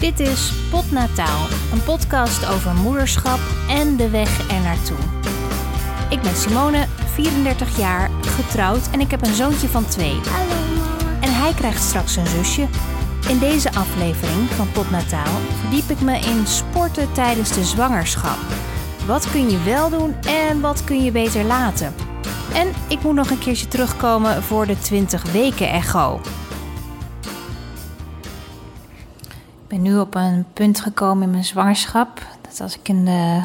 Dit is Potnataal, een podcast over moederschap en de weg ernaartoe. Ik ben Simone, 34 jaar, getrouwd en ik heb een zoontje van twee. Hallo mama. En hij krijgt straks een zusje. In deze aflevering van Potnataal verdiep ik me in sporten tijdens de zwangerschap. Wat kun je wel doen en wat kun je beter laten? En ik moet nog een keertje terugkomen voor de 20 weken echo. Ben nu op een punt gekomen in mijn zwangerschap dat als ik in de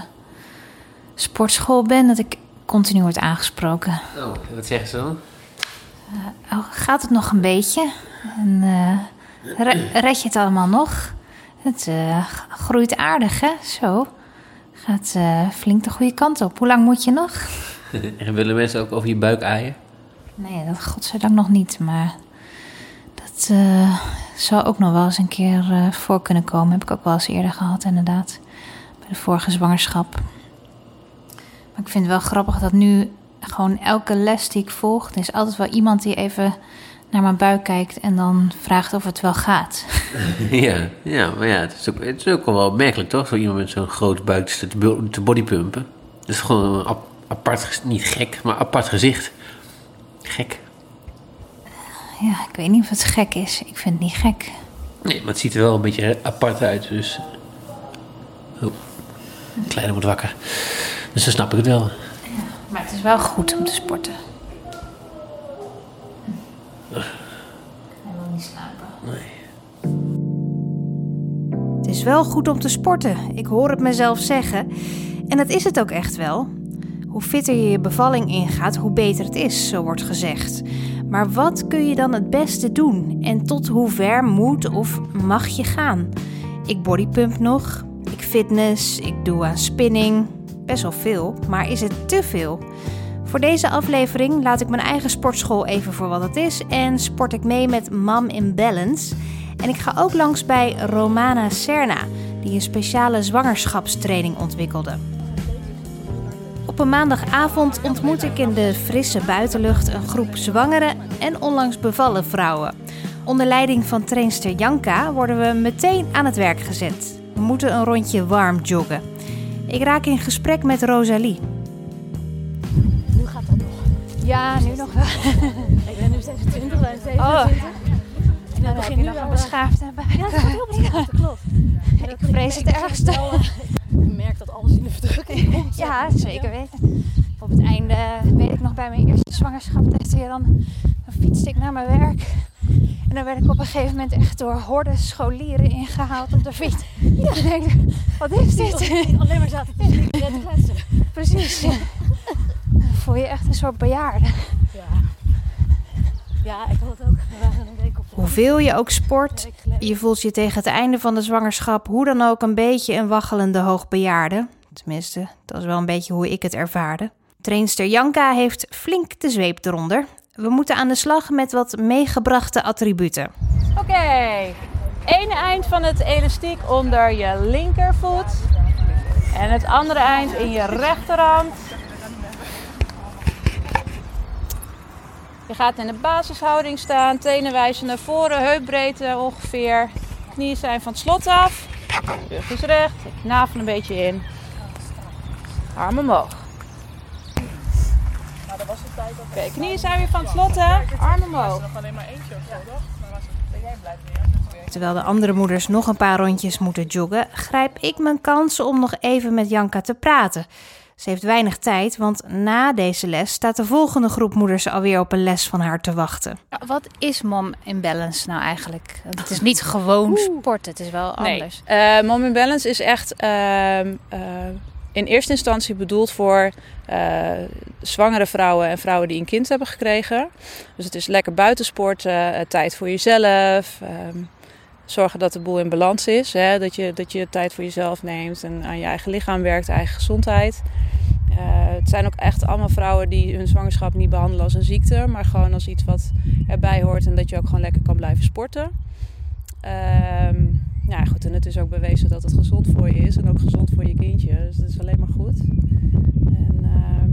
sportschool ben, dat ik continu word aangesproken. Oh, wat zeggen ze dan? Oh, gaat het nog een beetje? En, eh, re- red je het allemaal nog? Het eh, groeit aardig, hè? Zo. Gaat eh, flink de goede kant op. Hoe lang moet je nog? En willen mensen ook over je buik aaien? Nee, dat godzijdank nog niet. Maar dat eh, zou ook nog wel eens een keer eh, voor kunnen komen. Heb ik ook wel eens eerder gehad, inderdaad. Bij de vorige zwangerschap. Maar ik vind het wel grappig dat nu gewoon elke les die ik volg... er is altijd wel iemand die even naar mijn buik kijkt... en dan vraagt of het wel gaat. ja, ja, maar ja, het is ook, het is ook wel opmerkelijk toch? Zo iemand met zo'n grote buik te, te bodypumpen. Het is gewoon een ap- apart, niet gek, maar apart gezicht. Gek. Ja, ik weet niet of het gek is. Ik vind het niet gek. Nee, maar het ziet er wel een beetje apart uit, dus... Oh, kleine wordt wakker. Dus dan snap ik het wel. Maar het is wel goed om te sporten. Helemaal niet slapen. Nee. Het is wel goed om te sporten. Ik hoor het mezelf zeggen. En dat is het ook echt wel. Hoe fitter je je bevalling ingaat, hoe beter het is, zo wordt gezegd. Maar wat kun je dan het beste doen? En tot hoe ver moet of mag je gaan? Ik bodypump nog, ik fitness, ik doe aan spinning. Best wel veel, maar is het te veel? Voor deze aflevering laat ik mijn eigen sportschool even voor wat het is en sport ik mee met Mam in Balance. En ik ga ook langs bij Romana Serna, die een speciale zwangerschapstraining ontwikkelde. Op een maandagavond ontmoet ik in de frisse buitenlucht een groep zwangere en onlangs bevallen vrouwen. Onder leiding van trainster Janka worden we meteen aan het werk gezet. We moeten een rondje warm joggen. Ik raak in gesprek met Rosalie. Nu gaat dat nog. Ja, nu nog wel. Ik ben nu 26, wij zijn Oh. 27. En Dan het begint je nu wel... beschaafde bij. Ja, dat gaat heel beschaafd, dat klopt. En Ik vrees ik het merk ergste. eh, Je merkt dat alles in de verdrukking komt. Ja, zeker weten. Op het einde, weet ik nog, bij mijn eerste zwangerschap testte je dan, dan fietste ik naar mijn werk. En dan werd ik op een gegeven moment echt door hordes scholieren ingehaald op de fiets. Ja. Ik denk, wat is dit? Die alleen maar zaten te slikken en te kletsen. Precies. Ja. Dan voel je echt een soort bejaarde. Ja. Ja, ik had het ook. We waren een week op Hoeveel je ook sport, je voelt je tegen het einde van de zwangerschap hoe dan ook een beetje een waggelende hoogbejaarde. Tenminste, dat is wel een beetje hoe ik het ervaarde. Trainster Janka heeft flink de zweep eronder. We moeten aan de slag met wat meegebrachte attributen. Oké, ene eind van het elastiek onder je linkervoet en het andere eind in je rechterhand. Je gaat in de basishouding staan, tenen wijzen naar voren, heupbreedte ongeveer. Knieën zijn van het slot af, rug is recht, navel een beetje in. Armen omhoog. Oké, knieën zijn weer van het slot hè, armen omhoog. Terwijl de andere moeders nog een paar rondjes moeten joggen, grijp ik mijn kans om nog even met Janka te praten. Ze heeft weinig tijd, want na deze les staat de volgende groep moeders alweer op een les van haar te wachten. Wat is Mom in Balance nou eigenlijk? Het is niet gewoon sport, het is wel anders. Nee. Eh, Mom in Balance is echt ehm, eh, in eerste instantie bedoeld voor eh, zwangere vrouwen en vrouwen die een kind hebben gekregen. Dus het is lekker buitensporten, eh, tijd voor jezelf. ehm, zorgen dat de boel in balans is. Hè? Dat, je, dat je tijd voor jezelf neemt en aan je eigen lichaam werkt, eigen gezondheid. Eh, het zijn ook echt allemaal vrouwen die hun zwangerschap niet behandelen als een ziekte, maar gewoon als iets wat erbij hoort en dat je ook gewoon lekker kan blijven sporten. Ehm, ja, goed, en het is ook bewezen dat het gezond voor je is en ook gezond voor je kindje. Dus dat is alleen maar goed. En ehm,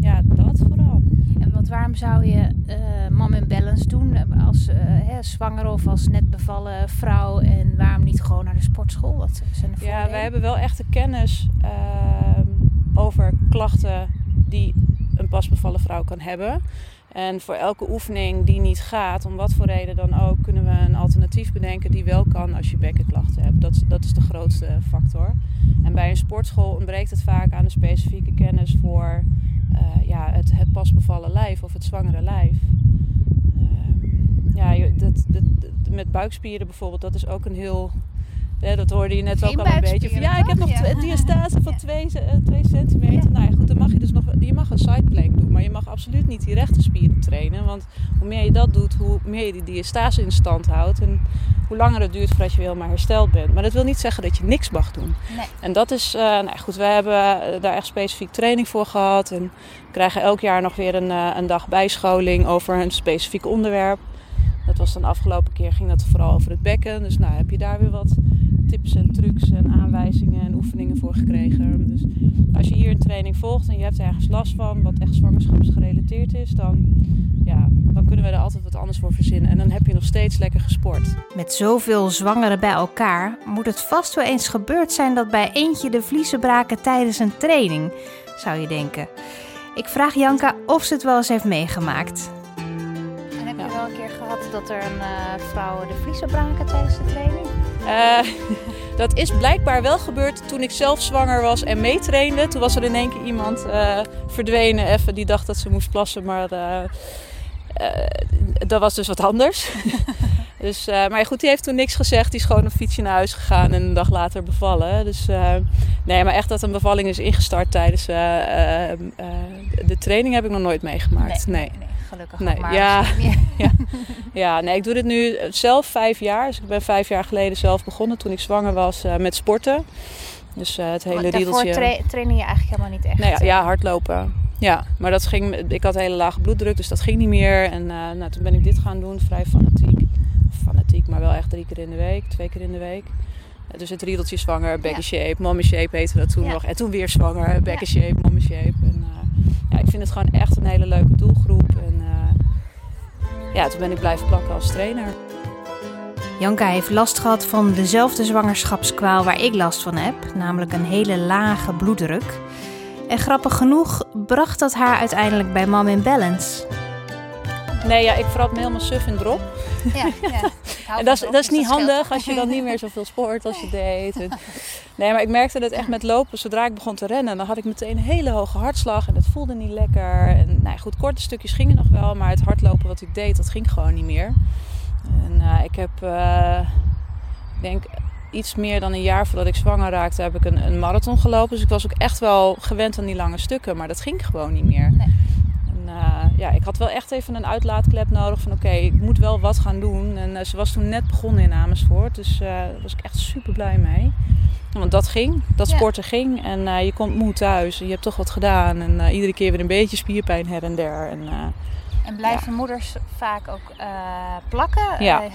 ja, dat vooral. En wat, waarom zou je uh, Mom in Balance doen als uh, hè, zwanger of als net bevallen vrouw? En waarom niet gewoon naar de sportschool? Wat zijn de ja, wij hebben wel echt de kennis uh, over klachten die een pasbevallen vrouw kan hebben. En voor elke oefening die niet gaat, om wat voor reden dan ook, kunnen we een alternatief bedenken die wel kan als je bekkenklachten hebt. Dat, dat is de grootste factor. En bij een sportschool ontbreekt het vaak aan de specifieke kennis voor uh, ja, het, het pasbevallen lijf of het zwangere lijf. Uh, ja, dat, dat, met buikspieren bijvoorbeeld, dat is ook een heel ja, dat hoorde je net ook al een beetje. Van, ja, ik heb nog ja. diastase van 2 ja. centimeter. Nou ja, goed, dan mag je dus nog... Je mag een sideplank doen, maar je mag absoluut niet die rechte spieren trainen. Want hoe meer je dat doet, hoe meer je die diastase in stand houdt. En hoe langer het duurt voordat je weer helemaal hersteld bent. Maar dat wil niet zeggen dat je niks mag doen. Nee. En dat is... Uh, nou goed, we hebben daar echt specifiek training voor gehad. En we krijgen elk jaar nog weer een, uh, een dag bijscholing over een specifiek onderwerp. Dat was dan afgelopen keer ging dat vooral over het bekken. Dus nou heb je daar weer wat tips en trucs en aanwijzingen en oefeningen voor gekregen. Dus als je hier een training volgt en je hebt ergens last van, wat echt zwangerschapsgerelateerd is, dan, ja, dan kunnen we er altijd wat anders voor verzinnen. En dan heb je nog steeds lekker gesport. Met zoveel zwangeren bij elkaar moet het vast wel eens gebeurd zijn dat bij eentje de vliezen braken tijdens een training, zou je denken. Ik vraag Janka of ze het wel eens heeft meegemaakt. En heb je wel een keer gehad dat er een uh, vrouw de vliezen braken tijdens de training? Uh, dat is blijkbaar wel gebeurd toen ik zelf zwanger was en meetrainde. Toen was er in één keer iemand uh, verdwenen even die dacht dat ze moest plassen, maar uh, dat was dus wat anders. dus, maar goed, die heeft toen niks gezegd. Die is gewoon een fietsje naar huis gegaan en een dag later bevallen. Dus nee, maar echt dat een bevalling is ingestart tijdens de training heb ik nog nooit meegemaakt. nee. nee. nee gelukkig nee, maar. Ja, ja, ja, nee, ik doe dit nu zelf vijf jaar. Dus ik ben vijf jaar geleden zelf begonnen toen ik zwanger was uh, met sporten. Dus uh, het hele maar riedeltje. Tra trainen je eigenlijk helemaal niet echt? Nee, ja, ja, hardlopen. Ja, maar dat ging, ik had hele lage bloeddruk, dus dat ging niet meer. En uh, nou, toen ben ik dit gaan doen, vrij fanatiek. Fanatiek, maar wel echt drie keer in de week, twee keer in de week. Dus het riedeltje zwanger, back ja. shape, mommy shape heette dat toen ja. nog. En toen weer zwanger, back ja. shape, mommy shape. En, ja, ik vind het gewoon echt een hele leuke doelgroep. En uh, ja, toen ben ik blijven plakken als trainer. Janka heeft last gehad van dezelfde zwangerschapskwaal waar ik last van heb, namelijk een hele lage bloeddruk. En grappig genoeg bracht dat haar uiteindelijk bij Mom in Balance. Nee, ja, ik verrap me helemaal suf in drop. Ja, ja. En dat is, dat is niet handig als je dan niet meer zoveel sport als je deed. Nee, maar ik merkte dat echt met lopen. Zodra ik begon te rennen, dan had ik meteen een hele hoge hartslag. En dat voelde niet lekker. En nou goed, korte stukjes gingen nog wel. Maar het hardlopen wat ik deed, dat ging gewoon niet meer. En uh, ik heb, uh, ik denk iets meer dan een jaar voordat ik zwanger raakte, heb ik een, een, marathon gelopen. Dus ik was ook echt wel gewend aan die lange stukken. Maar dat ging gewoon niet meer. Nee. Uh, ja, ik had wel echt even een uitlaatklep nodig van oké, okay, ik moet wel wat gaan doen. En uh, ze was toen net begonnen in Amersfoort, dus uh, daar was ik echt super blij mee. Want dat ging, dat sporten ja. ging en je komt moe thuis en je hebt toch wat gedaan. En iedere keer weer een beetje spierpijn her en der. En, en blijven ja. moeders vaak ook uh, plakken? Ja. Uh,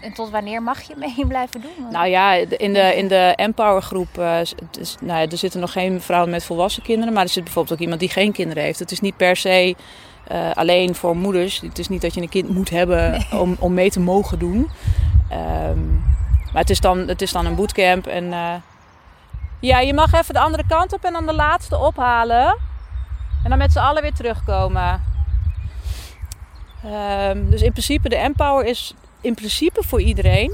en tot wanneer mag je mee blijven doen? Nou ja, in de, in de Empower groep, uh, dus, nou ja, er zitten nog geen vrouwen met volwassen kinderen. Maar er zit bijvoorbeeld ook iemand die geen kinderen heeft. Het is niet per se alleen voor moeders. Het is niet dat je een kind moet hebben nee. om, om mee te mogen doen. Um, maar het is, dan, het is dan een bootcamp. En ja, je mag even de andere kant op en dan de laatste ophalen. En dan met z'n allen weer terugkomen. Um, dus in principe, de Empower is in principe voor iedereen.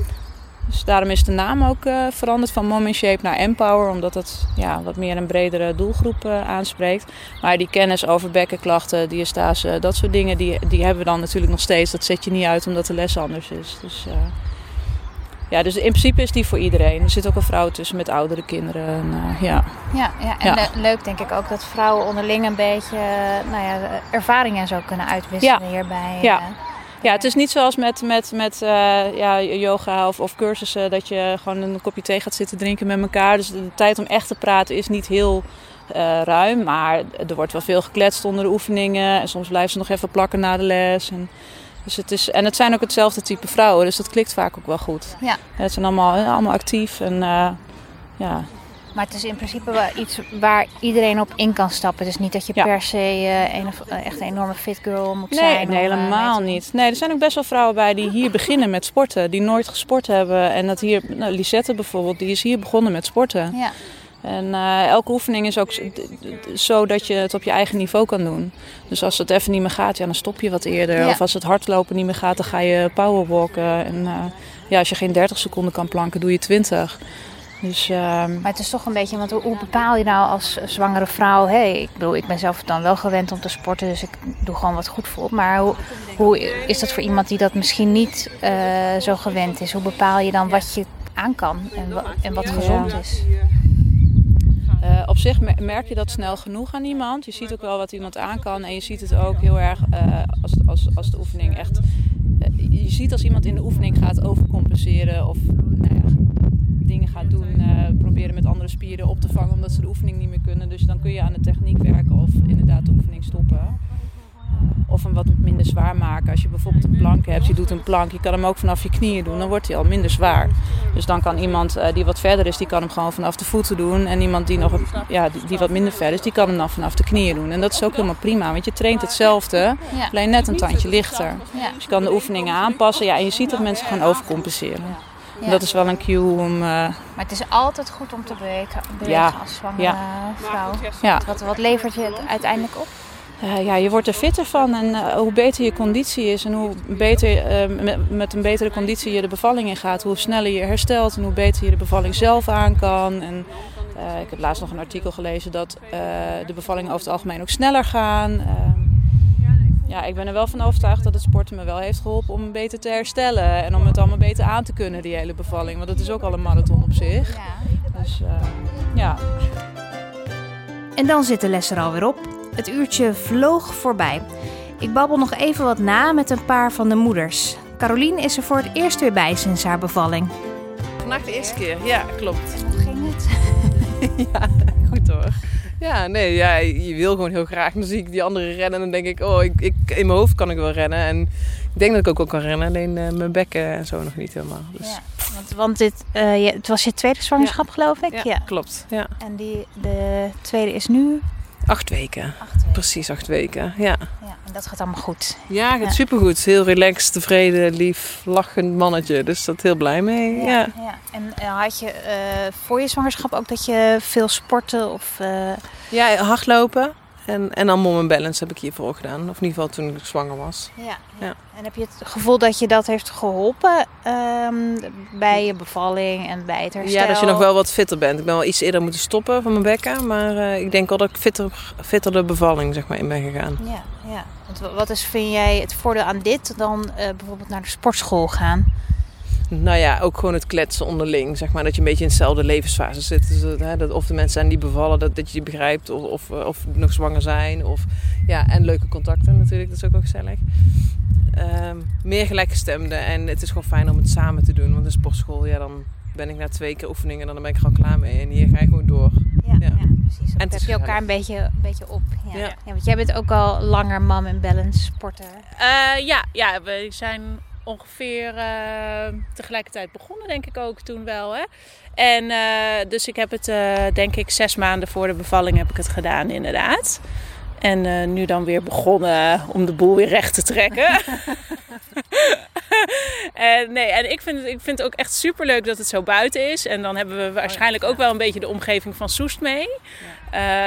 Dus daarom is de naam ook uh, veranderd van Mom in Shape naar Empower. Omdat het ja, wat meer een bredere doelgroep uh, aanspreekt. Maar die kennis over bekkenklachten, diastase, dat soort dingen, die, die hebben we dan natuurlijk nog steeds. Dat zet je niet uit omdat de les anders is. Dus, uh, ja, dus in principe is die voor iedereen. Er zit ook een vrouw tussen met oudere kinderen. En, ja. Ja, ja, en ja. Le leuk denk ik ook dat vrouwen onderling een beetje nou ja, ervaringen zo kunnen uitwisselen ja. hierbij. Ja. Ja, het is niet zoals met, met, met uh, ja, yoga of, of cursussen dat je gewoon een kopje thee gaat zitten drinken met elkaar. Dus de tijd om echt te praten is niet heel uh, ruim. Maar er wordt wel veel gekletst onder de oefeningen. En soms blijven ze nog even plakken na de les. En, dus het is, en het zijn ook hetzelfde type vrouwen, dus dat klikt vaak ook wel goed. Ja. Het zijn allemaal, allemaal actief en uh, ja, Maar het is in principe wel iets waar iedereen op in kan stappen. Is niet dat je Ja. per se eh, een, of- eh, echt een enorme fit girl moet Nee, zijn. nee eh, helemaal niet. Nee, er zijn ook best wel vrouwen bij die hier beginnen met sporten. Die nooit gesport hebben. En dat hier, nou, Lisette bijvoorbeeld, die is hier begonnen met sporten. Ja. En eh, elke oefening is ook zo dat je het op je eigen niveau kan doen. Dus als het even niet meer gaat, ja, dan stop je wat eerder. Ja. Of als het hardlopen niet meer gaat, dan ga je powerwalken. En eh, ja, als je geen 30 seconden kan planken, doe je 20. Dus ehm, Maar het is toch een beetje, want hoe, bepaal je nou als zwangere vrouw? Hey, ik bedoel, ik ben zelf dan wel gewend om te sporten, dus ik doe gewoon wat goed voelt. Maar hoe, hoe is dat voor iemand die dat misschien niet eh, zo gewend is? Hoe bepaal je dan wat je aan kan en, en wat gezond is? Eh, op zich mer- merk je dat snel genoeg aan iemand. Je ziet ook wel wat iemand aan kan. En je ziet het ook heel erg eh, als, als, als de oefening echt. eh, je ziet als iemand in de oefening gaat overcompenseren of nou ja, dingen gaat doen, proberen met andere spieren op te vangen omdat ze de oefening niet meer kunnen. Dus dan kun je aan de techniek werken of inderdaad de oefening stoppen. Of hem wat minder zwaar maken. Als je bijvoorbeeld een plank hebt, je doet een plank, je kan hem ook vanaf je knieën doen, dan wordt hij al minder zwaar. Dus dan kan iemand eh, die wat verder is, die kan hem gewoon vanaf de voeten doen. En iemand die, nog, ja, die, die wat minder ver is, die kan hem dan vanaf de knieën doen. En dat is ook helemaal prima, want je traint hetzelfde, alleen net een tandje lichter. Dus je kan de oefeningen aanpassen. Ja, en je ziet dat mensen gaan overcompenseren. Ja. Dat is wel een cue om... eh, Maar het is altijd goed om te bewegen, bewegen Ja. als zwangere Ja. vrouw. ja, Wat, wat levert je het uiteindelijk op? Eh, ja, je wordt er fitter van en eh, hoe beter je conditie is en hoe beter, eh, met, met een betere conditie je de bevalling in gaat, hoe sneller je herstelt en hoe beter je de bevalling zelf aan kan. En, ik heb laatst nog een artikel gelezen dat de bevallingen over het algemeen ook sneller gaan. Ja, ik ben er wel van overtuigd dat het sporten me wel heeft geholpen om beter te herstellen en om het allemaal beter aan te kunnen, die hele bevalling. Want dat is ook al een marathon op zich. Ja. Dus ja, En dan zit de les er alweer op. Het uurtje vloog voorbij. Ik babbel nog even wat na met een paar van de moeders. Carolien is er voor het eerst weer bij sinds haar bevalling. Vandaag de eerste keer, ja, klopt. Hoe ging het? ja, goed hoor. Ja, nee, ja, je wil gewoon heel graag. Dan zie ik die anderen rennen en dan denk ik, oh, ik, ik, in mijn hoofd kan ik wel rennen. En ik denk dat ik ook wel kan rennen, alleen eh, mijn bekken en zo nog niet helemaal. Dus, Ja. Want, want dit, eh, je, het was je tweede zwangerschap, geloof ik? ja, klopt. Ja. En die, de tweede is nu Acht weken, acht weken. precies acht weken, ja. Ja, en dat gaat allemaal goed. Ja, gaat Ja. supergoed. Heel relaxed, tevreden, lief, lachend mannetje. Dus daar heel blij mee, ja. ja. En eh, had je eh, voor je zwangerschap ook dat je veel sportte? Of, eh, Ja, hardlopen. En, en dan mom en balance heb ik hiervoor gedaan. Of in ieder geval toen ik zwanger was. ja, Ja. En heb je het gevoel dat je dat heeft geholpen ehm, bij je bevalling en bij het herstel? Ja, dat je nog wel wat fitter bent. Ik ben wel iets eerder moeten stoppen van mijn bekken. Maar eh, ik denk wel dat ik fitter, fitter de bevalling zeg maar, in ben gegaan. Ja, ja. Want wa- wat is, vind jij het voordeel aan dit dan eh, bijvoorbeeld naar de sportschool gaan? Nou ja, ook gewoon het kletsen onderling. Zeg maar, dat je een beetje in dezelfde levensfase zit. Dus dat, hè, dat of de mensen zijn die bevallen, dat, dat je die begrijpt. Of, of, eh, of nog zwanger zijn. Of, ja, en leuke contacten natuurlijk, dat is ook wel gezellig. Ehm, meer gelijkgestemden. En het is gewoon fijn om het samen te doen. Want in sportschool, ja, dan ben ik na twee keer oefeningen en dan ben ik er al klaar mee. En hier ga je gewoon door. Ja, Ja. precies. Dan het heb je elkaar een beetje, een beetje op. Ja. Ja. want jij bent ook al langer mam en balance sporter. Eh, ja, ja, we zijn ongeveer eh, tegelijkertijd begonnen, denk ik ook toen wel. Hè? En eh, dus ik heb het, eh, denk ik, zes maanden voor de bevalling heb ik het gedaan, inderdaad. En nu dan weer begonnen om de boel weer recht te trekken. en, nee, en ik vind, het, ik vind het ook echt super leuk dat het zo buiten is. En dan hebben we waarschijnlijk ook wel een beetje de omgeving van Soest mee.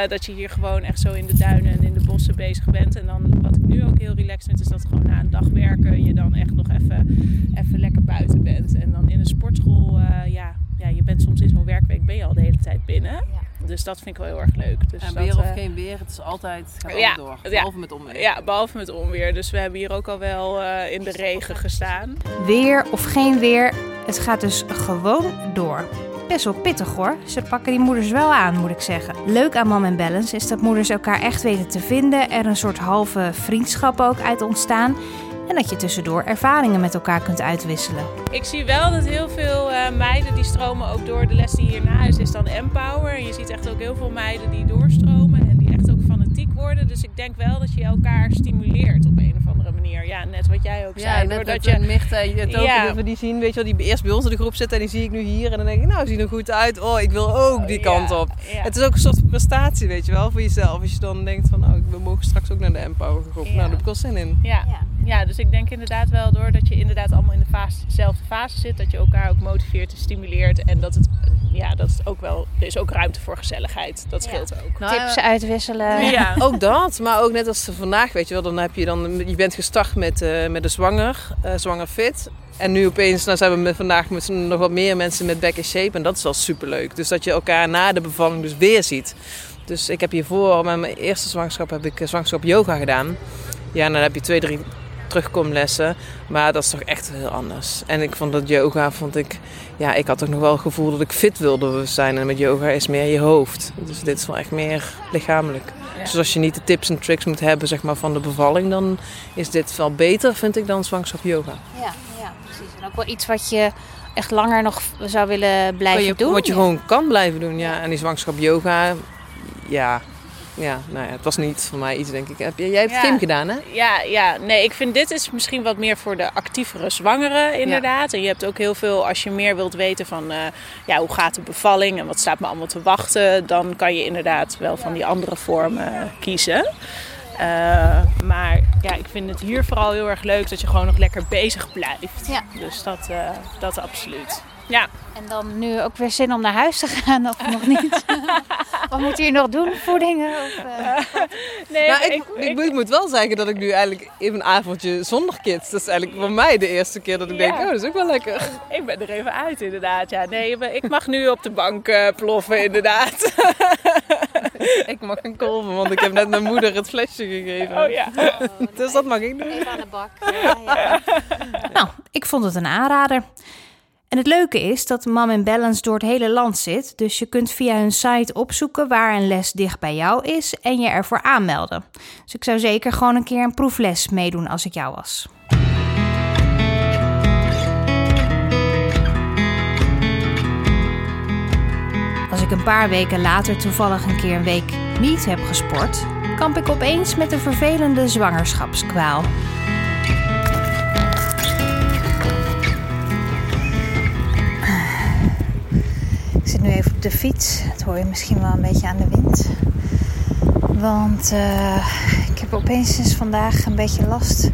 Dat je hier gewoon echt zo in de duinen en in de bossen bezig bent. En dan wat ik nu ook heel relaxed vind, is dat gewoon na een dag werken je dan echt nog even, even lekker buiten bent. En dan in een sportschool, eh, ja, ja, je bent soms in zo'n werkweek ben je al de hele tijd binnen. Dus dat vind ik wel heel erg leuk. Dus En dat, weer of eh, geen weer, het is altijd gaat Ja, door. ja. Behalve met onweer. Ja, behalve met onweer. Dus we hebben hier ook al wel eh, in de regen gestaan. Weer of geen weer, het gaat dus gewoon door. Best wel pittig hoor. Ze pakken die moeders wel aan, moet ik zeggen. Leuk aan Mam en Balance is dat moeders elkaar echt weten te vinden. Er een soort halve vriendschap ook uit ontstaan. En dat je tussendoor ervaringen met elkaar kunt uitwisselen. Ik zie wel dat heel veel eh, meiden die stromen ook door. De les die hierna is, is dan Empower. En je ziet echt ook heel veel meiden die doorstromen en die echt ook fanatiek worden. Dus ik denk wel dat je elkaar stimuleert op een of andere manier. Ja, net wat jij ook zei. Ja, net doordat dat je, je ook, Ja. dat we die zien, weet je wel, die eerst bij ons in de groep zitten en die zie ik nu hier. En dan denk ik, nou, ziet er goed uit. Oh, ik wil ook die Ja, kant op. ja. Het is ook een soort prestatie, weet je wel, voor jezelf. Als je dan denkt van, oh, we mogen straks ook naar de Empower groep. Ja. Nou, daar heb ik wel zin in. Ja. Ja, dus ik denk inderdaad wel doordat je inderdaad allemaal in de fase, dezelfde fase zit, dat je elkaar ook motiveert en stimuleert. En dat het, ja, dat het ook wel, er is ook ruimte voor gezelligheid. Dat scheelt ook. Nou, Tips uitwisselen. Ja. Ook dat, maar ook net als vandaag, weet je wel, dan heb je dan, je bent gestart met, eh, met de zwanger, eh, zwanger fit. En nu opeens, nou zijn we met, vandaag met nog wat meer mensen met back in shape. En dat is wel superleuk. Dus dat je elkaar na de bevalling dus weer ziet. Dus ik heb hiervoor, met mijn eerste zwangerschap, heb ik eh, zwangerschap yoga gedaan. Ja, en dan heb je twee, drie terugkomlessen. Maar dat is toch echt heel anders. En ik vond dat yoga, vond ik, ja, ik had toch nog wel het gevoel dat ik fit wilde zijn. En met yoga is meer je hoofd. Dus dit is wel echt meer lichamelijk. Dus als je niet de tips en tricks moet hebben zeg maar, van de bevalling, dan is dit wel beter, vind ik, dan zwangerschap yoga. Ja, ja, precies. En ook wel iets wat je echt langer nog zou willen blijven je, doen. wat je gewoon kan blijven doen, ja. En die zwangerschap yoga, ja. Ja, nou ja, het was niet voor mij iets, denk ik. Heb jij hebt Ja. gym gedaan, hè? Ja, ja, nee, ik vind dit is misschien wat meer voor de actievere zwangeren inderdaad. En je hebt ook heel veel, als je meer wilt weten van eh, ja, hoe gaat de bevalling en wat staat me allemaal te wachten, dan kan je inderdaad wel van die andere vormen kiezen. Eh, maar ja, ik vind het hier vooral heel erg leuk dat je gewoon nog lekker bezig blijft. Ja. Dus dat, eh, dat absoluut. Ja. En dan nu ook weer zin om naar huis te gaan of nog niet? Wat moet je hier nog doen? Voedingen? Of, eh? Nee, Nou, ik, ik, ik moet wel zeggen dat ik nu eigenlijk even een avondje zonder kids. Dat is eigenlijk voor mij de eerste keer dat ik denk, oh, dat is ook wel lekker. ik ben er even uit inderdaad. Ja, nee, maar ik mag nu op de bank eh, ploffen inderdaad. ik mag een kolven, want ik heb net mijn moeder het flesje gegeven. Oh ja. Dus dat mag ik doen. Even aan de bak. Ja, ja. Nou, ik vond het een aanrader. En het leuke is dat Mom in Balance door het hele land zit. Dus je kunt via hun site opzoeken waar een les dicht bij jou is en je ervoor aanmelden. Dus ik zou zeker gewoon een keer een proefles meedoen als ik jou was. Als ik een paar weken later toevallig een keer een week niet heb gesport, kamp ik opeens met een vervelende zwangerschapskwaal. Ik zit nu even op de fiets. Dat hoor je misschien wel een beetje aan de wind. Want eh, ik heb opeens sinds vandaag een beetje last.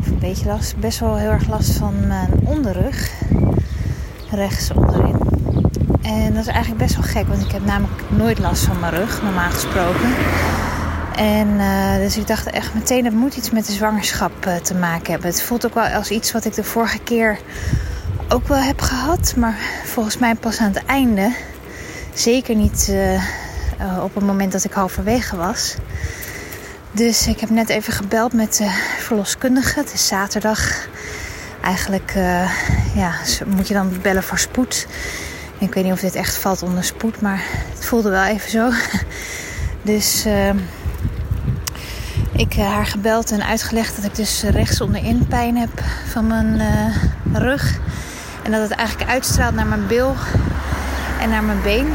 Of een beetje last. Best wel heel erg last van mijn onderrug. Rechts onderin. En dat is eigenlijk best wel gek. Want ik heb namelijk nooit last van mijn rug. Normaal gesproken. En eh, dus ik dacht echt meteen, het moet iets met de zwangerschap eh, te maken hebben. Het voelt ook wel als iets wat ik de vorige keer ook wel heb gehad. Maar volgens mij pas aan het einde. Zeker niet eh, eh, op het moment dat ik halverwege was. Dus ik heb net even gebeld met de verloskundige. Het is zaterdag. Eigenlijk eh, ja, moet je dan bellen voor spoed. Ik weet niet of dit echt valt onder spoed, maar het voelde wel even zo. Dus eh, ik heb haar gebeld en uitgelegd dat ik dus rechts onderin pijn heb van mijn rug. En dat het eigenlijk uitstraalt naar mijn bil en naar mijn been.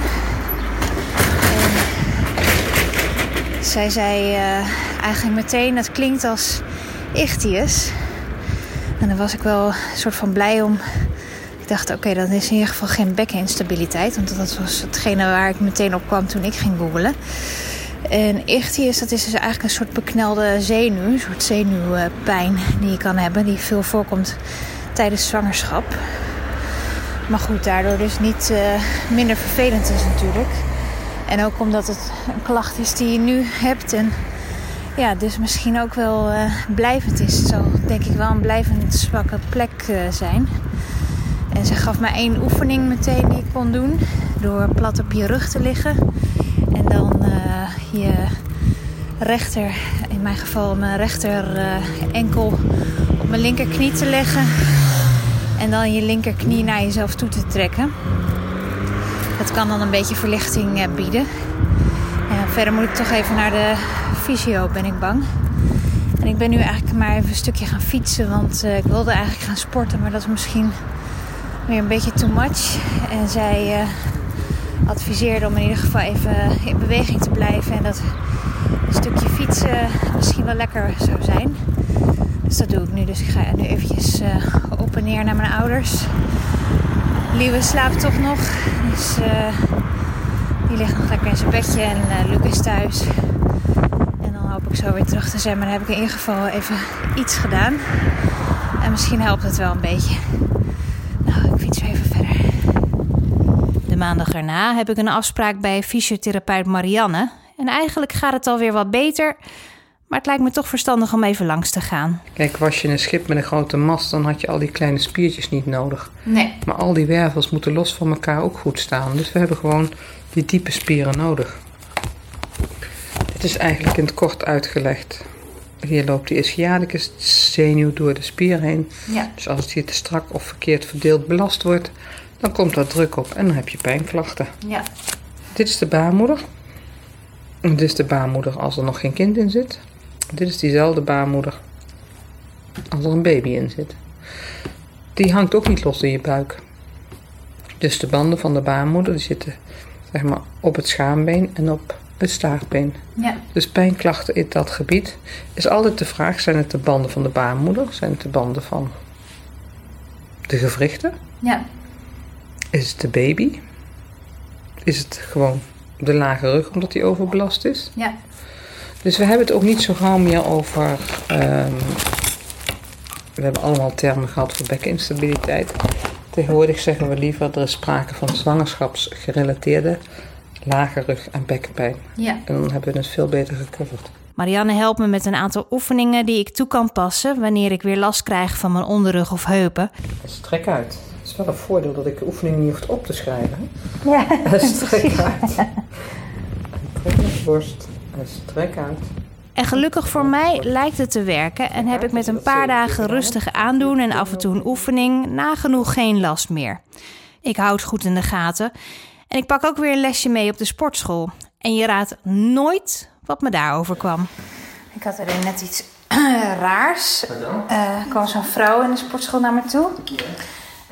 En zij zei eh, eigenlijk meteen, dat klinkt als ichthys. En daar was ik wel een soort van blij om. Ik dacht, oké, dat is in ieder geval geen bekkeninstabiliteit. Want dat was hetgene waar ik meteen op kwam toen ik ging googlen. En ichthys, dat is dus eigenlijk een soort beknelde zenuw. Een soort zenuwpijn die je kan hebben. Die veel voorkomt tijdens zwangerschap. Maar goed, daardoor dus niet eh, minder vervelend is natuurlijk. En ook omdat het een klacht is die je nu hebt. En ja, dus misschien ook wel eh, blijvend is. Het zal denk ik wel een blijvend zwakke plek eh, zijn. En ze gaf mij één oefening meteen die ik kon doen. Door plat op je rug te liggen. En dan je rechter, in mijn geval mijn rechter enkel op mijn linkerknie te leggen. En dan je linkerknie naar jezelf toe te trekken. Dat kan dan een beetje verlichting eh, bieden. Ja, verder moet ik toch even naar de fysio, ben ik bang. En ik ben nu eigenlijk maar even een stukje gaan fietsen. Want eh, ik wilde eigenlijk gaan sporten, maar dat is misschien weer een beetje too much. En zij, eh, adviseerde om in ieder geval even in beweging te blijven. En dat een stukje fietsen misschien wel lekker zou zijn. Dus dat doe ik nu. Dus ik ga nu eventjes uh, op en neer naar mijn ouders. Liewe slaapt toch nog. Dus uh, die ligt nog lekker in zijn bedje. En uh, Luc is thuis. En dan hoop ik zo weer terug te zijn. Maar dan heb ik in ieder geval even iets gedaan. En misschien helpt het wel een beetje. Nou, ik fiets even verder. De maandag erna heb ik een afspraak bij fysiotherapeut Marianne. En eigenlijk gaat het alweer wat beter. Maar het lijkt me toch verstandig om even langs te gaan. Kijk, was je een schip met een grote mast, dan had je al die kleine spiertjes niet nodig. Nee. Maar al die wervels moeten los van elkaar ook goed staan. Dus we hebben gewoon die diepe spieren nodig. Dit is eigenlijk in het kort uitgelegd. Hier loopt die ischiadicus zenuw door de spier heen. Ja. Dus als het hier te strak of verkeerd verdeeld belast wordt, dan komt daar druk op en dan heb je pijnklachten. Ja. Dit is de baarmoeder. Dit is de baarmoeder als er nog geen kind in zit. Dit is diezelfde baarmoeder als er een baby in zit. Die hangt ook niet los in je buik. Dus de banden van de baarmoeder die zitten zeg maar, op het schaambeen en op het staartbeen. Ja. Dus pijnklachten in dat gebied is altijd de vraag: zijn het de banden van de baarmoeder? Zijn het de banden van de gewrichten? Ja. Is het de baby? Is het gewoon de lage rug omdat die overbelast is? Ja. Dus we hebben het ook niet zo gauw meer over. ehm, we hebben allemaal termen gehad voor bekkeninstabiliteit. Tegenwoordig zeggen we liever er is sprake van zwangerschapsgerelateerde lage rug- en bekkenpijn. Ja. En dan hebben we het veel beter gecoverd. Marianne helpt me met een aantal oefeningen die ik toe kan passen wanneer ik weer last krijg van mijn onderrug of heupen. Strek uit. Het is wel een voordeel dat ik de oefening niet hoef op te schrijven. Ja. Strek uit. En trek je borst. Strek uit. En gelukkig voor mij lijkt het te werken en heb ik met een paar dagen rustig aandoen en af en toe een oefening nagenoeg geen last meer. Ik hou het goed in de gaten en ik pak ook weer een lesje mee op de sportschool. En je raadt nooit wat me daarover kwam. Ik had er net iets raars. Eh, Er kwam zo'n vrouw in de sportschool naar me toe.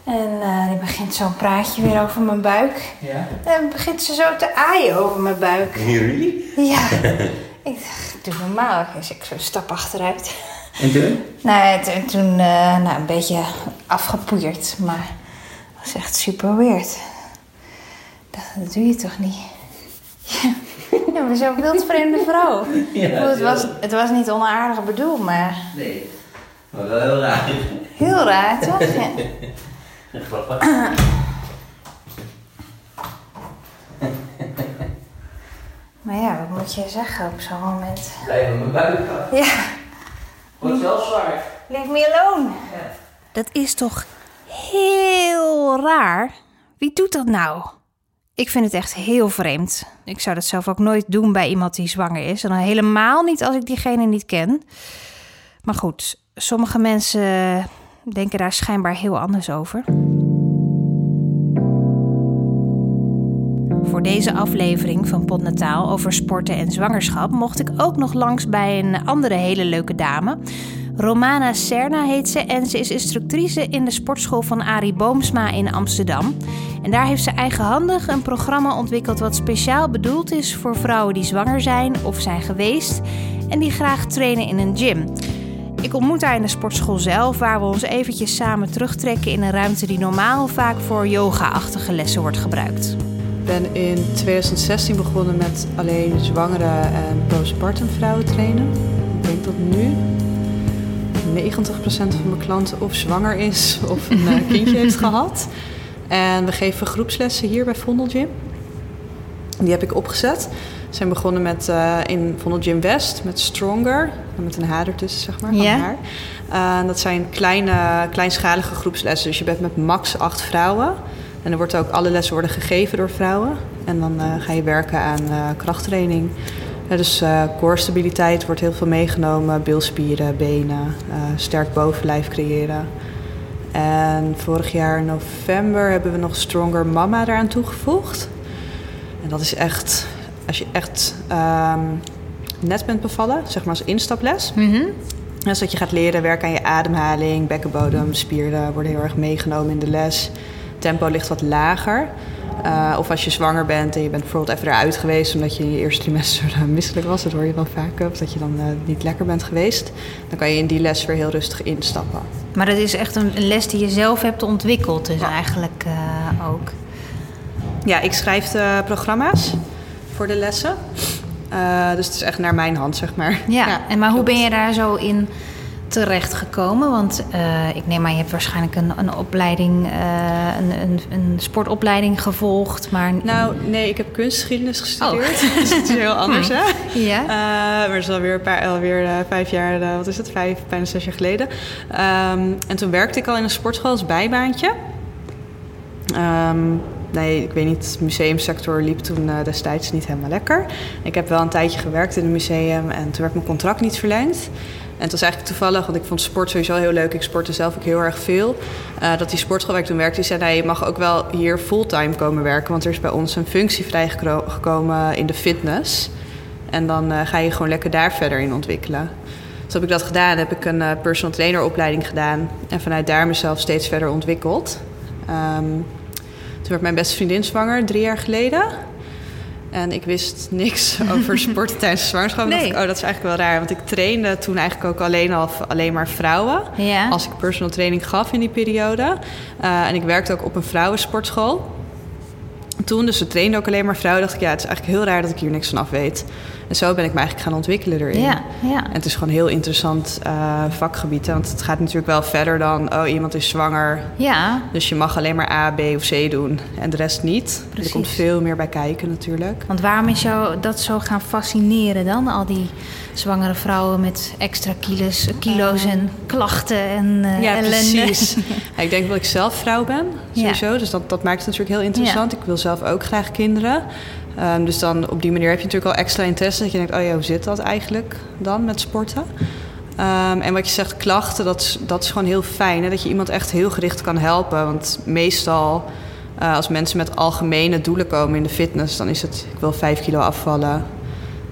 En eh, die begint zo'n praatje weer over mijn buik. Ja? En begint ze zo te aaien over mijn buik. Really? Ja. ik dacht, doe normaal. Dus ik zo een stap achteruit. En toen? Nou, toen, toen eh, nou, een beetje afgepoeierd. Maar dat was echt super weird. Ik dacht, dat doe je toch niet? Ja, maar zo'n wildvreemde vrouw. Bedoel, het, was, het was niet onaardig bedoeld, maar Nee. Maar wel heel raar. heel raar, toch? Ja. Grappig. Maar ja, wat moet je zeggen op zo'n moment? Blijf mijn buik af. Ja, Wordt wel zwaar. leave me alone. Dat is toch heel raar? Wie doet dat nou? Ik vind het echt heel vreemd. Ik zou dat zelf ook nooit doen bij iemand die zwanger is. En dan helemaal niet als ik diegene niet ken. Maar goed, sommige mensen denken daar schijnbaar heel anders over. Voor deze aflevering van Potnataal over sporten en zwangerschap mocht ik ook nog langs bij een andere hele leuke dame. Romana Serna heet ze en ze is instructrice in de sportschool van Arie Boomsma in Amsterdam. En daar heeft ze eigenhandig een programma ontwikkeld wat speciaal bedoeld is voor vrouwen die zwanger zijn of zijn geweest en die graag trainen in een gym. Ik ontmoet haar in de sportschool zelf, waar we ons eventjes samen terugtrekken in een ruimte die normaal vaak voor yoga-achtige lessen wordt gebruikt. Ik ben in 2016 begonnen met alleen zwangere en postpartum vrouwen trainen. Ik denk dat nu 90% van mijn klanten of zwanger is of een eh, kindje heeft gehad. En we geven groepslessen hier bij Vondel Gym. Die heb ik opgezet. Zijn begonnen met, eh, in Vondel Gym West met Stronger. Met een H ertussen, zeg maar, van Ja. haar. Eh, dat zijn kleine, kleinschalige groepslessen. Dus je bent met max acht vrouwen. En er wordt ook, alle lessen worden gegeven door vrouwen. En dan eh, ga je werken aan krachttraining. Dus core stabiliteit wordt heel veel meegenomen. Bilspieren, benen, sterk bovenlijf creëren. En vorig jaar in november hebben we nog Stronger Mama eraan toegevoegd. En dat is echt, als je echt ehm, net bent bevallen, zeg maar als instaples. Dus dat je gaat leren werken aan je ademhaling, bekkenbodem, spieren worden heel erg meegenomen in de les. tempo ligt wat lager. Uh, of als je zwanger bent en je bent bijvoorbeeld even eruit geweest omdat je in je eerste trimester misselijk was, dat hoor je wel vaak, of dat je dan uh, niet lekker bent geweest, dan kan je in die les weer heel rustig instappen. Maar dat is echt een, les die je zelf hebt ontwikkeld, dus eigenlijk uh, ook. Ja, ik schrijf de programma's voor de lessen. dus het is echt naar mijn hand, zeg maar. Ja, ja en maar hoe ben je daar zo in terechtgekomen? Want uh, ik neem aan, je hebt waarschijnlijk een, een opleiding, uh, een, een, een, sportopleiding gevolgd. Maar... Nou, nee, ik heb kunstgeschiedenis gestudeerd. Oh. dus het is heel anders, hè? Ja. Uh, maar het is alweer, een paar, alweer vijf jaar, wat is het, vijf, bijna zes jaar geleden. Um, en toen werkte ik al in een sportschool als bijbaantje. Um, nee, ik weet niet, de museumsector liep toen uh, destijds niet helemaal lekker. Ik heb wel een tijdje gewerkt in een museum en toen werd mijn contract niet verlengd. En het was eigenlijk toevallig, want ik vond sport sowieso heel leuk. Ik sportte zelf ook heel erg veel. Uh, dat die sportschool toen werkte, die zei... Je mag ook wel hier fulltime komen werken... want er is bij ons een functie vrijgekomen in de fitness. En dan uh, ga je gewoon lekker daar verder in ontwikkelen. Dus heb ik dat gedaan. heb ik een personal trainer opleiding gedaan. En vanuit daar mezelf steeds verder ontwikkeld. Toen werd mijn beste vriendin zwanger, drie jaar geleden. En ik wist niks over sporten tijdens de zwangerschap. Nee. Ik, oh, dat is eigenlijk wel raar. Want ik trainde toen eigenlijk ook alleen, al, alleen maar vrouwen. Ja. Als ik personal training gaf in die periode. Uh, en ik werkte ook op een vrouwensportschool. Toen, dus ze trainde ook alleen maar vrouwen. dacht ik, ja, het is eigenlijk heel raar dat ik hier niks van af weet. En zo ben ik me eigenlijk gaan ontwikkelen erin. Ja, ja. En het is gewoon een heel interessant uh, vakgebied. Want het gaat natuurlijk wel verder dan... oh, iemand is zwanger. Ja. Dus je mag alleen maar A, B of C doen. En de rest niet. Precies. Er komt veel meer bij kijken natuurlijk. Want waarom is jou dat zo gaan fascineren dan? Al die zwangere vrouwen met extra kilo's, kilo's en klachten en uh, ja, ellende. precies. ja, ik denk dat ik zelf vrouw ben, sowieso. Dus dat, dat maakt het natuurlijk heel interessant. Ik wil zelf ook graag kinderen. Um, dus dan op die manier heb je natuurlijk al extra interesse. Dat je denkt, oh ja, hoe zit dat eigenlijk dan met sporten? Um, en wat je zegt, klachten, dat is, dat is gewoon heel fijn. Hè? Dat je iemand echt heel gericht kan helpen. Want meestal, uh, als mensen met algemene doelen komen in de fitness... dan is het, ik wil vijf kilo afvallen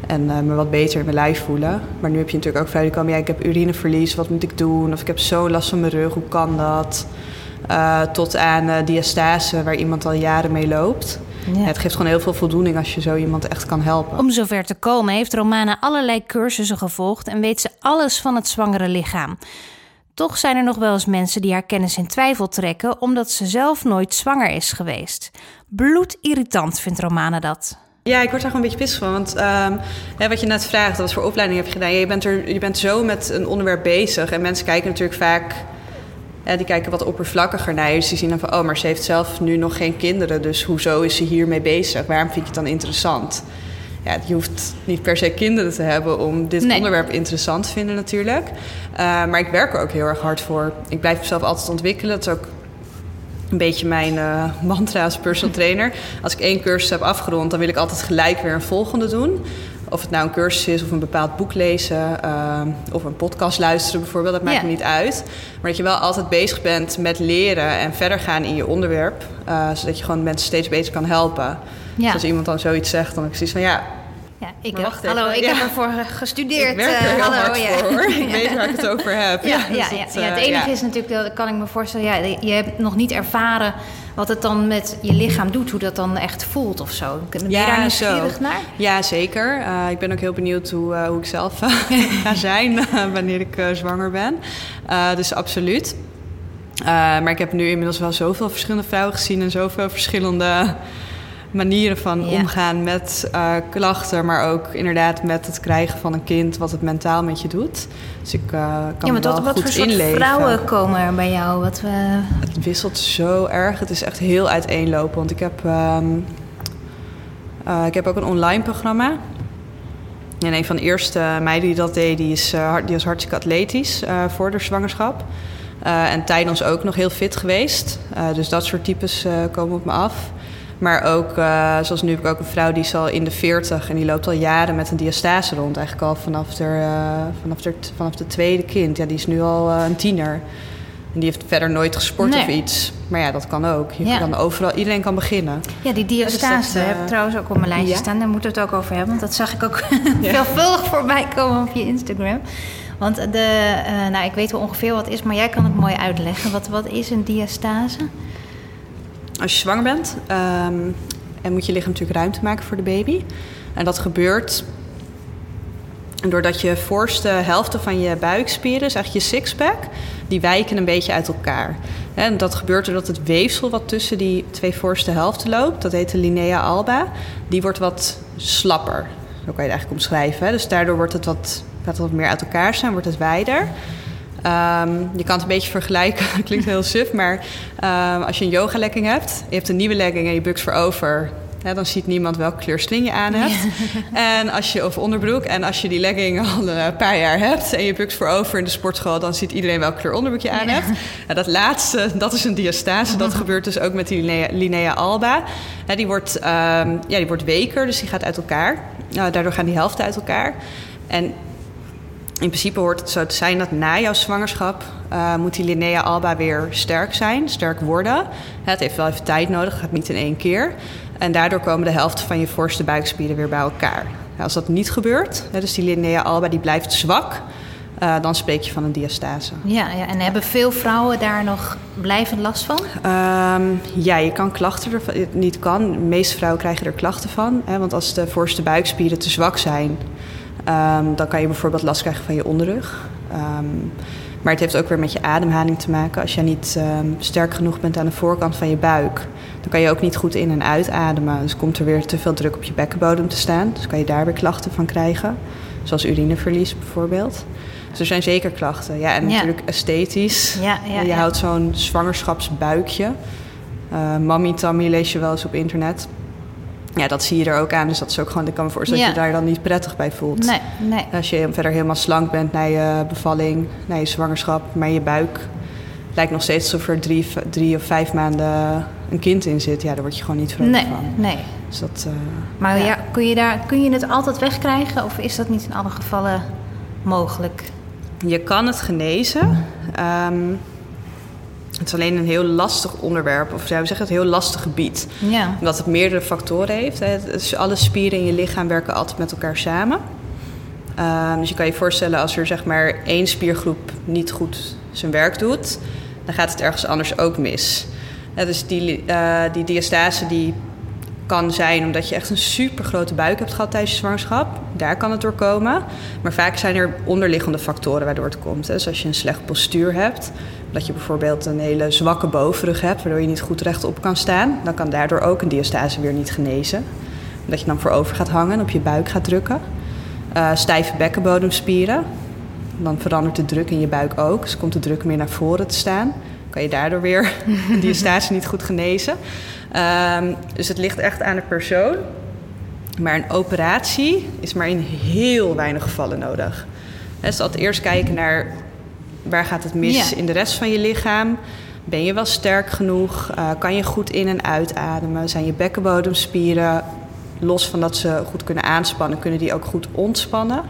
en uh, me wat beter in mijn lijf voelen. Maar nu heb je natuurlijk ook die komen... ja, ik heb urineverlies, wat moet ik doen? Of ik heb zo last van mijn rug, hoe kan dat? Uh, tot aan diastase, waar iemand al jaren mee loopt... Ja. Het geeft gewoon heel veel voldoening als je zo iemand echt kan helpen. Om zover te komen heeft Romana allerlei cursussen gevolgd en weet ze alles van het zwangere lichaam. Toch zijn er nog wel eens mensen die haar kennis in twijfel trekken omdat ze zelf nooit zwanger is geweest. Bloedirritant vindt Romana dat. Ja, ik word daar gewoon een beetje pissig van. Want um, hè, wat je net vraagt, wat voor opleiding heb je gedaan? je, bent er, je bent zo met een onderwerp bezig. En mensen kijken natuurlijk vaak die kijken wat oppervlakkiger naar je. Dus die zien dan van, oh, maar ze heeft zelf nu nog geen kinderen. Dus hoezo is ze hiermee bezig? Waarom vind je het dan interessant? Ja, je hoeft niet per se kinderen te hebben om dit onderwerp interessant te vinden natuurlijk. Uh, maar ik werk er ook heel erg hard voor. Ik blijf mezelf altijd ontwikkelen. Dat is ook een beetje mijn uh, mantra als personal trainer. Als ik één cursus heb afgerond, dan wil ik altijd gelijk weer een volgende doen. Of het nou een cursus is of een bepaald boek lezen uh, of een podcast luisteren bijvoorbeeld, dat maakt ja. me niet uit. Maar dat je wel altijd bezig bent met leren en verder gaan in je onderwerp, uh, zodat je gewoon mensen steeds beter kan helpen. Ja. Dus als iemand dan zoiets zegt, dan heb ik zoiets van ja. Ja, ik heb, hallo, ik ja. heb ervoor gestudeerd. Ik werk er heel hallo, ja. voor. Ik weet waar ik het over heb. Ja, ja, ja, dus het, het enige is natuurlijk, dat kan ik me voorstellen, ja, je hebt nog niet ervaren wat het dan met je lichaam doet, hoe dat dan echt voelt of zo. Ben je daar nieuwsgierig naar? Ja, zeker. Uh, ik ben ook heel benieuwd hoe, uh, hoe ik zelf ga zijn wanneer ik zwanger ben. dus absoluut. maar ik heb nu inmiddels wel zoveel verschillende vrouwen gezien en zoveel verschillende manieren van ja. omgaan met uh, klachten, maar ook inderdaad met het krijgen van een kind, wat het mentaal met je doet. Dus ik uh, kan ja, maar wel wat, goed wat voor inleven. vrouwen komen er bij jou? Wat we... Het wisselt zo erg. Het is echt heel uiteenlopen. Want ik heb, um, uh, ik heb ook een online programma. En een van de eerste meiden die dat deed, die, is, die was hartstikke atletisch voor de zwangerschap. en tijdens ook nog heel fit geweest. dus dat soort types komen op me af. Maar ook, uh, zoals nu heb ik ook een vrouw die is al in de 40 en die loopt al jaren met een diastase rond. Eigenlijk al vanaf de, uh, vanaf de, vanaf de tweede kind. Ja, die is nu al uh, een tiener. En die heeft verder nooit gesport nee. of iets. Maar ja, dat kan ook. Je ja. kan overal, iedereen kan beginnen. Ja, die diastase dat, heb ik trouwens ook op mijn lijstje ja? staan. Daar moeten we het ook over hebben. Want dat zag ik ook veelvuldig voorbij komen op je Instagram. Want de, nou, ik weet wel ongeveer wat het is, maar jij kan het mooi uitleggen. Wat, wat is een diastase? Als je zwanger bent, ehm, en moet je lichaam natuurlijk ruimte maken voor de baby. En dat gebeurt doordat je voorste helften van je buikspieren, dus eigenlijk je sixpack, die wijken een beetje uit elkaar. En dat gebeurt doordat het weefsel wat tussen die twee voorste helften loopt, dat heet de linea alba, die wordt wat slapper. Zo kan je het eigenlijk omschrijven. Dus daardoor wordt het wat, gaat het wat meer uit elkaar staan, wordt het wijder. Ehm, je kan het een beetje vergelijken, klinkt heel suf, maar ehm, als je een yoga legging hebt, je hebt een nieuwe legging en je bukt voorover, ja, dan ziet niemand welke kleur sling je aan hebt. En als je, of onderbroek. En als je die legging al een paar jaar hebt en je bukt voorover in de sportschool, dan ziet iedereen welke kleur onderbroek je aan hebt. dat laatste, dat is een diastase. Dat gebeurt dus ook met die linea, alba. die, wordt, ehm, ja, die wordt weker, dus die gaat uit elkaar. Nou, daardoor gaan die helften uit elkaar. En in principe hoort het zo te zijn dat na jouw zwangerschap uh, moet die linea alba weer sterk zijn, sterk worden. Het heeft wel even tijd nodig, het gaat niet in één keer. En daardoor komen de helft van je voorste buikspieren weer bij elkaar. als dat niet gebeurt, dus die linea alba die blijft zwak, uh, dan spreek je van een diastase. Ja, ja, en hebben veel vrouwen daar nog blijvend last van? Um, ja, je kan klachten ervan. Niet kan. De meeste vrouwen krijgen er klachten van. Hè, want als de voorste buikspieren te zwak zijn, um, dan kan je bijvoorbeeld last krijgen van je onderrug. Um, maar het heeft ook weer met je ademhaling te maken. Als je niet sterk genoeg bent aan de voorkant van je buik, dan kan je ook niet goed in- en uitademen. Dus komt er weer te veel druk op je bekkenbodem te staan. Dus kan je daar weer klachten van krijgen. Zoals urineverlies bijvoorbeeld. Dus er zijn zeker klachten. Ja, en natuurlijk esthetisch. Ja, ja, je houdt zo'n zwangerschapsbuikje. Uh, Mommy tummy lees je wel eens op internet. Ja, dat zie je er ook aan. Dus dat is ook gewoon, ik kan me voorstellen dat je daar dan niet prettig bij voelt. Nee, nee. Als je verder helemaal slank bent na je bevalling, na je zwangerschap, maar je buik lijkt nog steeds alsof er drie, drie of vijf maanden een kind in zit. Ja, daar word je gewoon niet vrolijk nee, van. Nee, dus dat, uh, Maar ja. kun, je daar, kun je het altijd wegkrijgen of is dat niet in alle gevallen mogelijk? Je kan het genezen. Um, het is alleen een heel lastig onderwerp, of zou we zeggen, het heel lastig gebied. Ja. Omdat het meerdere factoren heeft. Hè. Dus alle spieren in je lichaam werken altijd met elkaar samen. Um, dus je kan je voorstellen als er zeg maar één spiergroep niet goed zijn werk doet, dan gaat het ergens anders ook mis. Ja, dus die, uh, die diastase die kan zijn omdat je echt een super grote buik hebt gehad tijdens je zwangerschap. Daar kan het door komen. Maar vaak zijn er onderliggende factoren waardoor het komt. Hè. Dus als je een slecht postuur hebt, dat je bijvoorbeeld een hele zwakke bovenrug hebt, waardoor je niet goed rechtop kan staan, dan kan daardoor ook een diastase weer niet genezen. Omdat je dan voorover gaat hangen en op je buik gaat drukken. Uh, stijve bekkenbodemspieren, dan verandert de druk in je buik ook. Dus komt de druk meer naar voren te staan. Kan je daardoor weer een diastase niet goed genezen. Um, dus het ligt echt aan de persoon. Maar een operatie is maar in heel weinig gevallen nodig. Dus altijd eerst kijken naar waar gaat het mis in de rest van je lichaam. Ben je wel sterk genoeg? Uh, kan je goed in- en uitademen? Zijn je bekkenbodemspieren los van dat ze goed kunnen aanspannen, kunnen die ook goed ontspannen?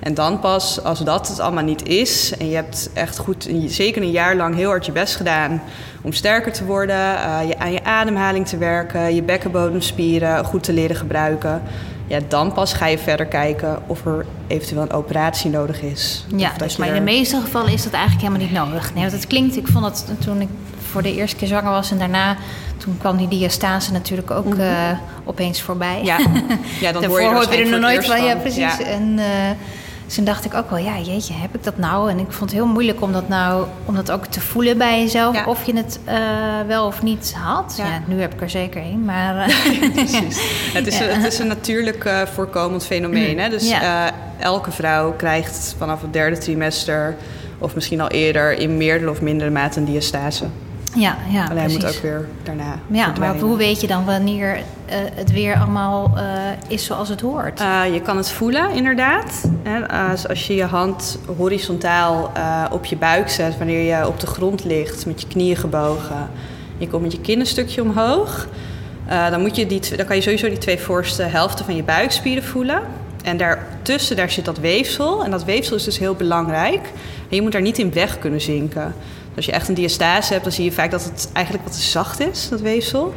En dan pas, als dat het allemaal niet is en je hebt echt goed, zeker een jaar lang heel hard je best gedaan om sterker te worden, uh, je, aan je ademhaling te werken, je bekkenbodemspieren goed te leren gebruiken. Ja, dan pas ga je verder kijken of er eventueel een operatie nodig is. Ja, dus, maar in de meeste gevallen is dat eigenlijk helemaal niet nodig. Nee, want het klinkt, ik vond het toen ik voor de eerste keer zwanger was en daarna, toen kwam die diastase natuurlijk ook mm -hmm. uh, opeens voorbij. Ja, ja dan hoor je er, er nog nooit van. van. Ja, precies. Ja. En, uh, dus toen dacht ik ook wel, ja, jeetje, heb ik dat nou? En ik vond het heel moeilijk om dat nou, om dat ook te voelen bij jezelf, Ja. of je het uh, wel of niet had. Ja. Ja. nu heb ik er zeker één, maar. Precies. Het is, het is een natuurlijk eh, voorkomend fenomeen. Hè? Dus eh, elke vrouw krijgt vanaf het derde trimester... of misschien al eerder in meerdere of mindere mate een diastase. Ja, ja, Alleen hij precies. moet ook weer daarna Ja, maar hoe weet je dan wanneer eh, het weer allemaal eh, is zoals het hoort? Eh, je kan het voelen, inderdaad. Hè, als, als je je hand horizontaal op je buik zet... wanneer je op de grond ligt met je knieën gebogen... je komt met je kin een stukje omhoog... dan, moet je die, dan kan je sowieso die twee voorste helften van je buikspieren voelen. En daartussen daar zit dat weefsel. En dat weefsel is dus heel belangrijk. En je moet daar niet in weg kunnen zinken. Als je echt een diastase hebt, dan zie je vaak dat het eigenlijk wat te zacht is, dat weefsel.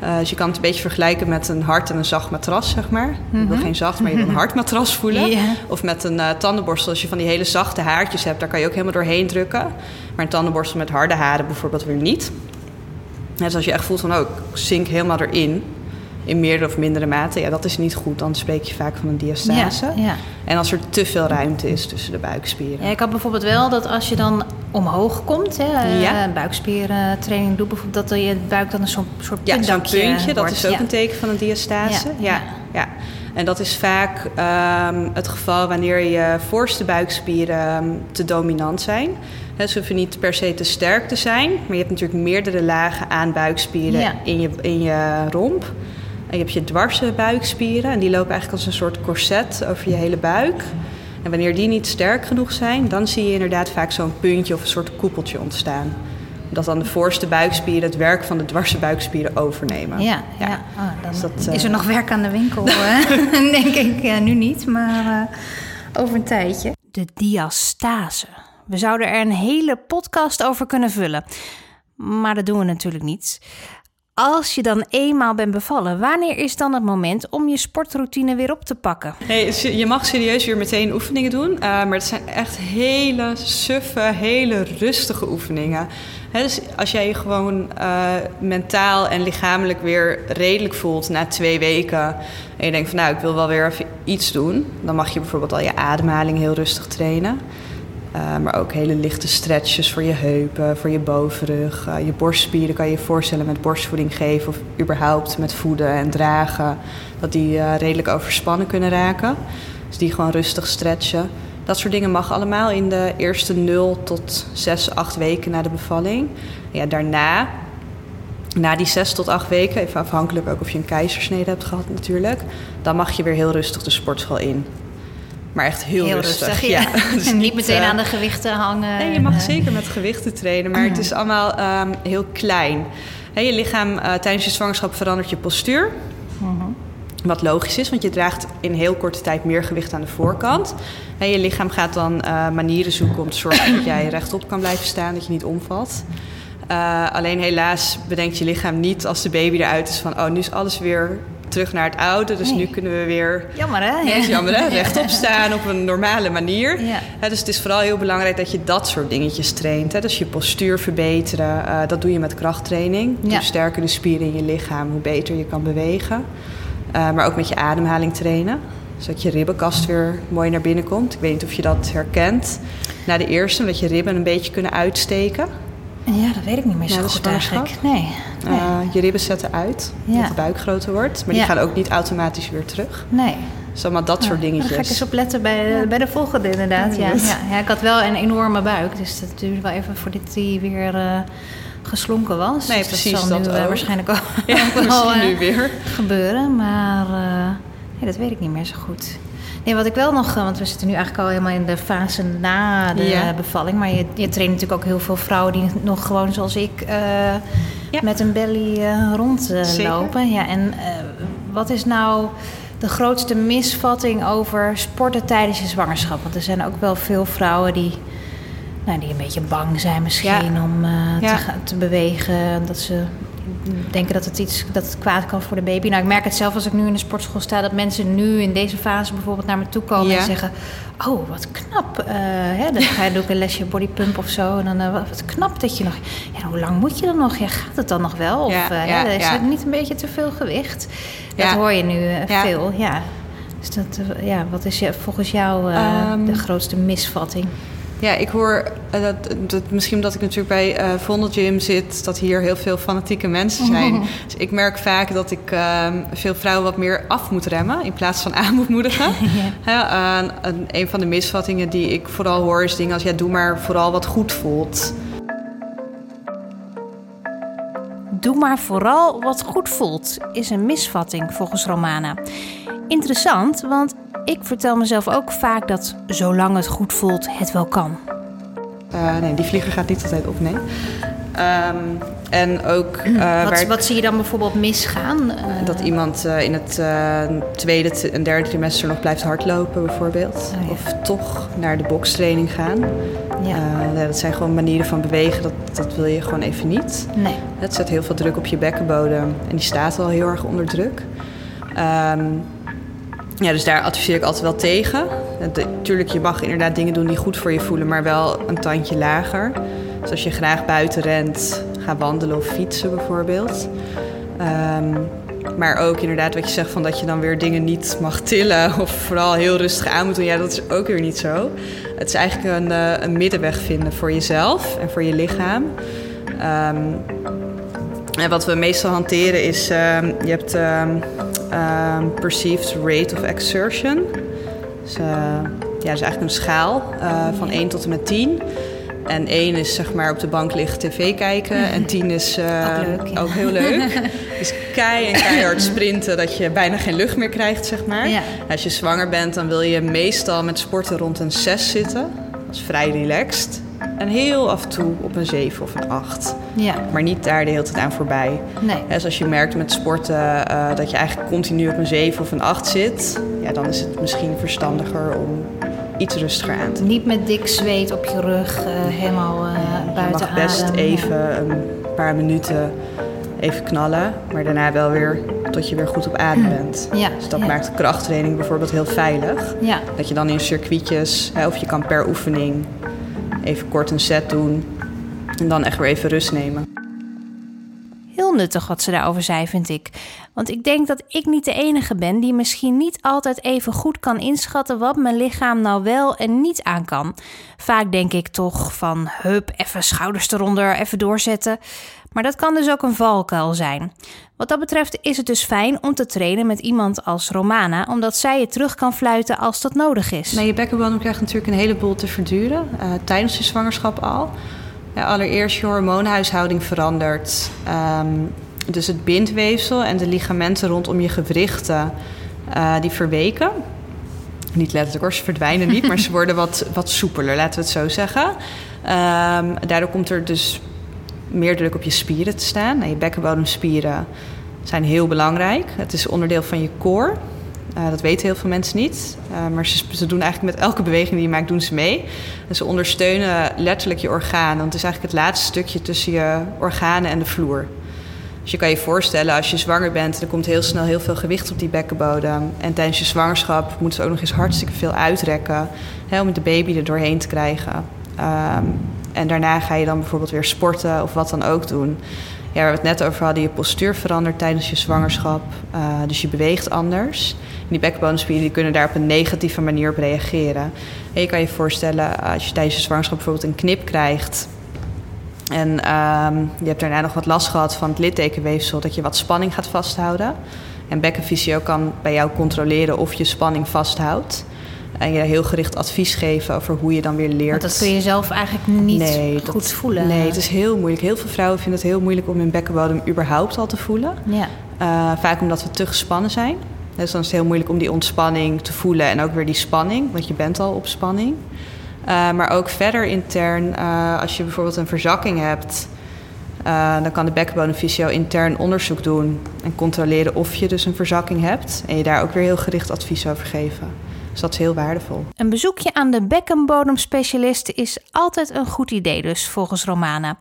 Eh, dus je kan het een beetje vergelijken met een hard en een zacht matras, zeg maar. Je wil geen zacht, maar je wil een hard matras voelen. Of met een eh, tandenborstel, als je van die hele zachte haartjes hebt, daar kan je ook helemaal doorheen drukken. Maar een tandenborstel met harde haren bijvoorbeeld weer niet. dus als je echt voelt van, oh, ik zink helemaal erin, in meerdere of mindere mate, ja, dat is niet goed. Dan spreek je vaak van een diastase. Ja, ja. En als er te veel ruimte is tussen de buikspieren. Ja, ik had bijvoorbeeld wel dat als je dan omhoog komt, hè, eh, Ja. buikspierentraining doet, bijvoorbeeld dat je buik dan een soort, soort Ja, zo'n puntdakje puntje, dat is ook Ja. een teken van een diastase. Ja, Ja, ja. En dat is vaak ehm, het geval wanneer je voorste buikspieren ehm, te dominant zijn. He, ze hoeven niet per se te sterk te zijn, maar je hebt natuurlijk meerdere lagen aan buikspieren in, je, in je romp. En je hebt je dwarse buikspieren en die lopen eigenlijk als een soort corset over je hele buik. En wanneer die niet sterk genoeg zijn, dan zie je inderdaad vaak zo'n puntje of een soort koepeltje ontstaan. Dat dan de voorste buikspieren het werk van de dwarse buikspieren overnemen. Ja, ja. Oh, dan Dus dat, is er eh, nog werk aan de winkel, hè? denk ik. Ja, nu niet, maar eh, over een tijdje. De diastase. We zouden er een hele podcast over kunnen vullen. Maar dat doen we natuurlijk niet. Als je dan eenmaal bent bevallen, wanneer is dan het moment om je sportroutine weer op te pakken? Nee, je mag serieus weer meteen oefeningen doen. eh, maar het zijn echt hele suffe, hele rustige oefeningen. Dus als jij je gewoon eh, mentaal en lichamelijk weer redelijk voelt na twee weken. En je denkt van nou, ik wil wel weer even iets doen. Dan mag je bijvoorbeeld al je ademhaling heel rustig trainen. Eh, maar ook hele lichte stretches voor je heupen, voor je bovenrug. Eh, je borstspieren kan je je voorstellen met borstvoeding geven of überhaupt met voeden en dragen. Dat die eh, redelijk overspannen kunnen raken. Dus die gewoon rustig stretchen. Dat soort dingen mag allemaal in de eerste 0 tot 6, 8 weken na de bevalling. Ja, daarna, na die 6 tot 8 weken, even afhankelijk ook of je een keizersnede hebt gehad natuurlijk, dan mag je weer heel rustig de sportschool in. Maar echt heel, rustig. ja. Dus en niet meteen eh, aan de gewichten hangen. Nee, je mag eh, zeker met gewichten trainen, maar het is allemaal ehm, heel klein. Je lichaam eh, tijdens je zwangerschap verandert je postuur. Wat logisch is, want je draagt in heel korte tijd meer gewicht aan de voorkant. En je lichaam gaat dan eh, manieren zoeken om te zorgen dat jij rechtop kan blijven staan, dat je niet omvalt. Eh, alleen helaas bedenkt je lichaam niet als de baby eruit is van... oh, nu is alles weer terug naar het oude, dus Nee. nu kunnen we weer Jammer, hè? is jammer, hè? Rechtop staan op een normale manier. Ja. Dus het is vooral heel belangrijk dat je dat soort dingetjes traint. Hè? Dus je postuur verbeteren, eh, dat doe je met krachttraining. Ja. Hoe sterker de spieren in je lichaam, hoe beter je kan bewegen. Eh, maar ook met je ademhaling trainen. Zodat je ribbenkast weer mooi naar binnen komt. Ik weet niet of je dat herkent. Na de eerste, dat je ribben een beetje kunnen uitsteken. Ja, dat weet ik niet meer zo Ja, goed eigenlijk. Nee. nee. Eh, je ribben zetten uit, Ja. dat de buik groter wordt. Maar die gaan ook niet automatisch weer terug. nee. Allemaal dat soort dingetjes. Daar ga ik eens op letten bij de, bij de volgende inderdaad. Ja, ja. Ik had wel een enorme buik, dus dat duurde wel even voordat die weer eh, geslonken was. Nee, dus precies, dat zal nu dat eh, ook. waarschijnlijk ook, Ja, wel misschien eh, nu weer. gebeuren. Maar eh, nee, dat weet ik niet meer zo goed. Nee, wat ik wel nog, eh, want we zitten nu eigenlijk al helemaal in de fase na de Ja. bevalling. Maar je, je traint natuurlijk ook heel veel vrouwen die nog gewoon zoals ik eh, met een belly eh, rondlopen. Ja, en wat is nou de grootste misvatting over sporten tijdens je zwangerschap? Want er zijn ook wel veel vrouwen die, nou, die een beetje bang zijn misschien Ja. om te, gaan- te bewegen. Dat ze denken dat het iets dat het kwaad kan voor de baby. Nou, ik merk het zelf als ik nu in de sportschool sta, dat mensen nu in deze fase bijvoorbeeld naar me toe komen Ja. en zeggen: Oh, wat knap. eh hè, dan ga je doe ik een lesje bodypump of zo. En dan eh, wat, knap dat je nog. Ja, hoe lang moet je dan nog? Ja, gaat het dan nog wel? Of Ja, eh, ja, is het niet een beetje te veel gewicht? Dat hoor je nu veel. Ja. Dus dat, ja, wat is je, volgens jou eh, Ehm, de grootste misvatting? Ja, ik hoor eh, dat, dat misschien omdat ik natuurlijk bij eh Vondel Gym zit, dat hier heel veel fanatieke mensen zijn. Dus ik merk vaak dat ik ehm, veel vrouwen wat meer af moet remmen in plaats van aan moet moedigen. Een van de misvattingen die ik vooral hoor is dingen als ja, doe maar vooral wat goed voelt. Doe maar vooral wat goed voelt, is een misvatting volgens Romana. Interessant, want ik vertel mezelf ook vaak dat zolang het goed voelt, het wel kan. Eh, nee, die vlieger gaat niet altijd op, nee. Ehm, en ook eh, Wat, wat zie je dan bijvoorbeeld misgaan? Eh, Dat iemand in het tweede en derde trimester nog blijft hardlopen, bijvoorbeeld. Oh, ja. Of toch naar de bokstraining gaan. ja. Eh, ja, dat zijn gewoon manieren van bewegen, dat, dat wil je gewoon even niet. nee. Het zet heel veel druk op je bekkenbodem en die staat al heel erg onder druk. Ehm, ja, dus daar adviseer ik altijd wel tegen. Natuurlijk, je mag inderdaad dingen doen die goed voor je voelen, maar wel een tandje lager. Dus als je graag buiten rent, ga wandelen of fietsen bijvoorbeeld. Ehm, maar ook inderdaad wat je zegt van dat je dan weer dingen niet mag tillen of vooral heel rustig aan moet doen. Ja, dat is ook weer niet zo. Het is eigenlijk een, eh, een middenweg vinden voor jezelf en voor je lichaam. Ehm, en wat we meestal hanteren is, ehm, je hebt ehm, perceived rate of exertion. Dus, eh, ja, dat is eigenlijk een schaal eh, van 1 tot en met 10. En 1 is zeg maar op de bank liggen tv kijken. En 10 is eh, Ook leuk, ja. ook heel leuk. dus kei en keihard sprinten dat je bijna geen lucht meer krijgt, zeg maar. Ja. Als je zwanger bent, dan wil je meestal met sporten rond een 6 zitten. Dat is vrij relaxed. En heel af en toe op een 7 of een 8. Ja, Maar niet daar de hele tijd aan voorbij. nee. Dus als je merkt met sporten eh, dat je eigenlijk continu op een 7 of een 8 zit, ja, dan is het misschien verstandiger om iets rustiger aan te doen. Niet met dik zweet op je rug, eh, helemaal Je buiten mag best adem. even een paar minuten even knallen, maar daarna wel weer tot je weer goed op adem bent. Ja, Dus dat ja. maakt de krachttraining bijvoorbeeld heel veilig. Ja, Dat je dan in circuitjes, hè, of je kan per oefening even kort een set doen en dan echt weer even rust nemen. Heel nuttig wat ze daarover zei, vind ik. Want ik denk dat ik niet de enige ben die misschien niet altijd even goed kan inschatten wat mijn lichaam nou wel en niet aan kan. Vaak denk ik toch van hup, even schouders eronder, even doorzetten. Maar dat kan dus ook een valkuil zijn. Wat dat betreft is het dus fijn om te trainen met iemand als Romana, omdat zij je terug kan fluiten als dat nodig is. Nou, je bekkenbodem krijgt natuurlijk een heleboel te verduren eh, tijdens je zwangerschap al. Ja, allereerst je hormoonhuishouding verandert. Ehm, dus het bindweefsel en de ligamenten rondom je gewrichten, eh, die verweken. Niet letterlijk hoor, ze verdwijnen niet, maar ze worden wat, wat soepeler, laten we het zo zeggen. Ehm, daardoor komt er dus meer druk op je spieren te staan. Nou, je bekkenbodemspieren zijn heel belangrijk. Het is onderdeel van je core. Eh, dat weten heel veel mensen niet. Eh, maar ze, ze doen eigenlijk met elke beweging die je maakt, doen ze mee. En ze ondersteunen letterlijk je organen. Want het is eigenlijk het laatste stukje tussen je organen en de vloer. Dus je kan je voorstellen, als je zwanger bent, er komt heel snel heel veel gewicht op die bekkenbodem. En tijdens je zwangerschap moeten ze ook nog eens hartstikke veel uitrekken. Hè, om de baby er doorheen te krijgen. Ehm, en daarna ga je dan bijvoorbeeld weer sporten of wat dan ook doen. Ja, waar we het net over hadden, je postuur verandert tijdens je zwangerschap. Eh, dus je beweegt anders. En die bekkenbodemspieren die kunnen daar op een negatieve manier op reageren. En je kan je voorstellen, als je tijdens je zwangerschap bijvoorbeeld een knip krijgt... en ehm, je hebt daarna nog wat last gehad van het littekenweefsel... dat je wat spanning gaat vasthouden. En bekkenfysio kan bij jou controleren of je spanning vasthoudt. En je heel gericht advies geven over hoe je dan weer leert... Want dat kun je zelf eigenlijk niet Nee, goed dat- voelen. Nee, het is heel moeilijk. Heel veel vrouwen vinden het heel moeilijk om hun bekkenbodem überhaupt al te voelen. Ja. Eh, vaak omdat we te gespannen zijn. Dus dan is het heel moeilijk om die ontspanning te voelen en ook weer die spanning, want je bent al op spanning. Eh, maar ook verder intern, eh, als je bijvoorbeeld een verzakking hebt, eh, dan kan de bekkenbodemfysio intern onderzoek doen en controleren of je dus een verzakking hebt. En je daar ook weer heel gericht advies over geven. Dus dat is heel waardevol. Een bezoekje aan de bekkenbodemspecialist is altijd een goed idee, dus volgens Romana.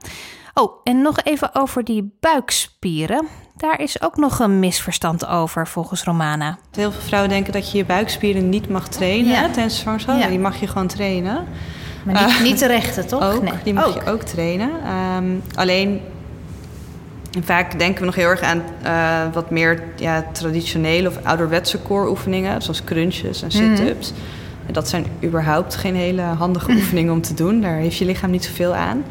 Oh, en nog even over die buikspieren. Daar is ook nog een misverstand over, volgens Romana. Heel veel vrouwen denken dat je je buikspieren niet mag trainen Ja. tijdens zwangerschap. Ja. Die mag je gewoon trainen. Maar niet, niet de rechte, toch? Ook, Nee. die mag Ook. je ook trainen. Ehm, alleen, vaak denken we nog heel erg aan eh, wat meer ja, traditionele of ouderwetse core oefeningen, zoals crunches en sit-ups. En Dat zijn überhaupt geen hele handige oefeningen om te doen. Daar heeft je lichaam niet zoveel aan.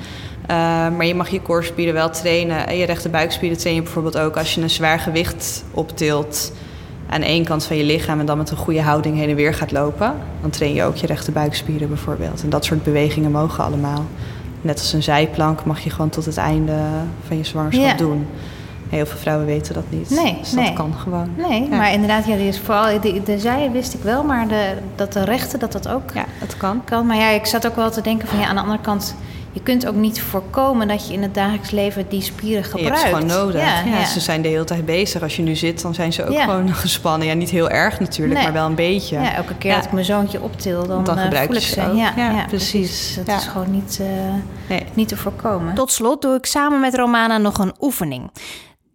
Eh, maar je mag je core-spieren wel trainen. En je rechte buikspieren train je bijvoorbeeld ook als je een zwaar gewicht optilt aan één kant van je lichaam en dan met een goede houding heen en weer gaat lopen. Dan train je ook je rechte buikspieren bijvoorbeeld. En dat soort bewegingen mogen allemaal. Net als een zijplank mag je gewoon tot het einde van je zwangerschap Ja. doen. Heel veel vrouwen weten dat niet. Nee, dus dat nee. kan gewoon. Nee, Ja. maar inderdaad, ja, die is vooral de, de zij wist ik wel, maar de, dat de rechte dat dat ook Ja, dat kan. kan. Maar ja, ik zat ook wel te denken van ja, aan de andere kant, je kunt ook niet voorkomen dat je in het dagelijks leven die spieren Je gebruikt. hebt ze gewoon nodig. Ja, Ja, ja. Ze zijn de hele tijd bezig. Als je nu zit, dan zijn ze ook Ja. gewoon gespannen. Ja, niet heel erg natuurlijk, Nee. maar wel een beetje. Ja, elke keer Ja. dat ik mijn zoontje optil, dan, Dan eh, gebruik voel je ik ze ze. ook. Ja, Ja, ja, precies. Dat Ja. is gewoon niet, eh, Nee. niet te voorkomen. Tot slot doe ik samen met Romana nog een oefening.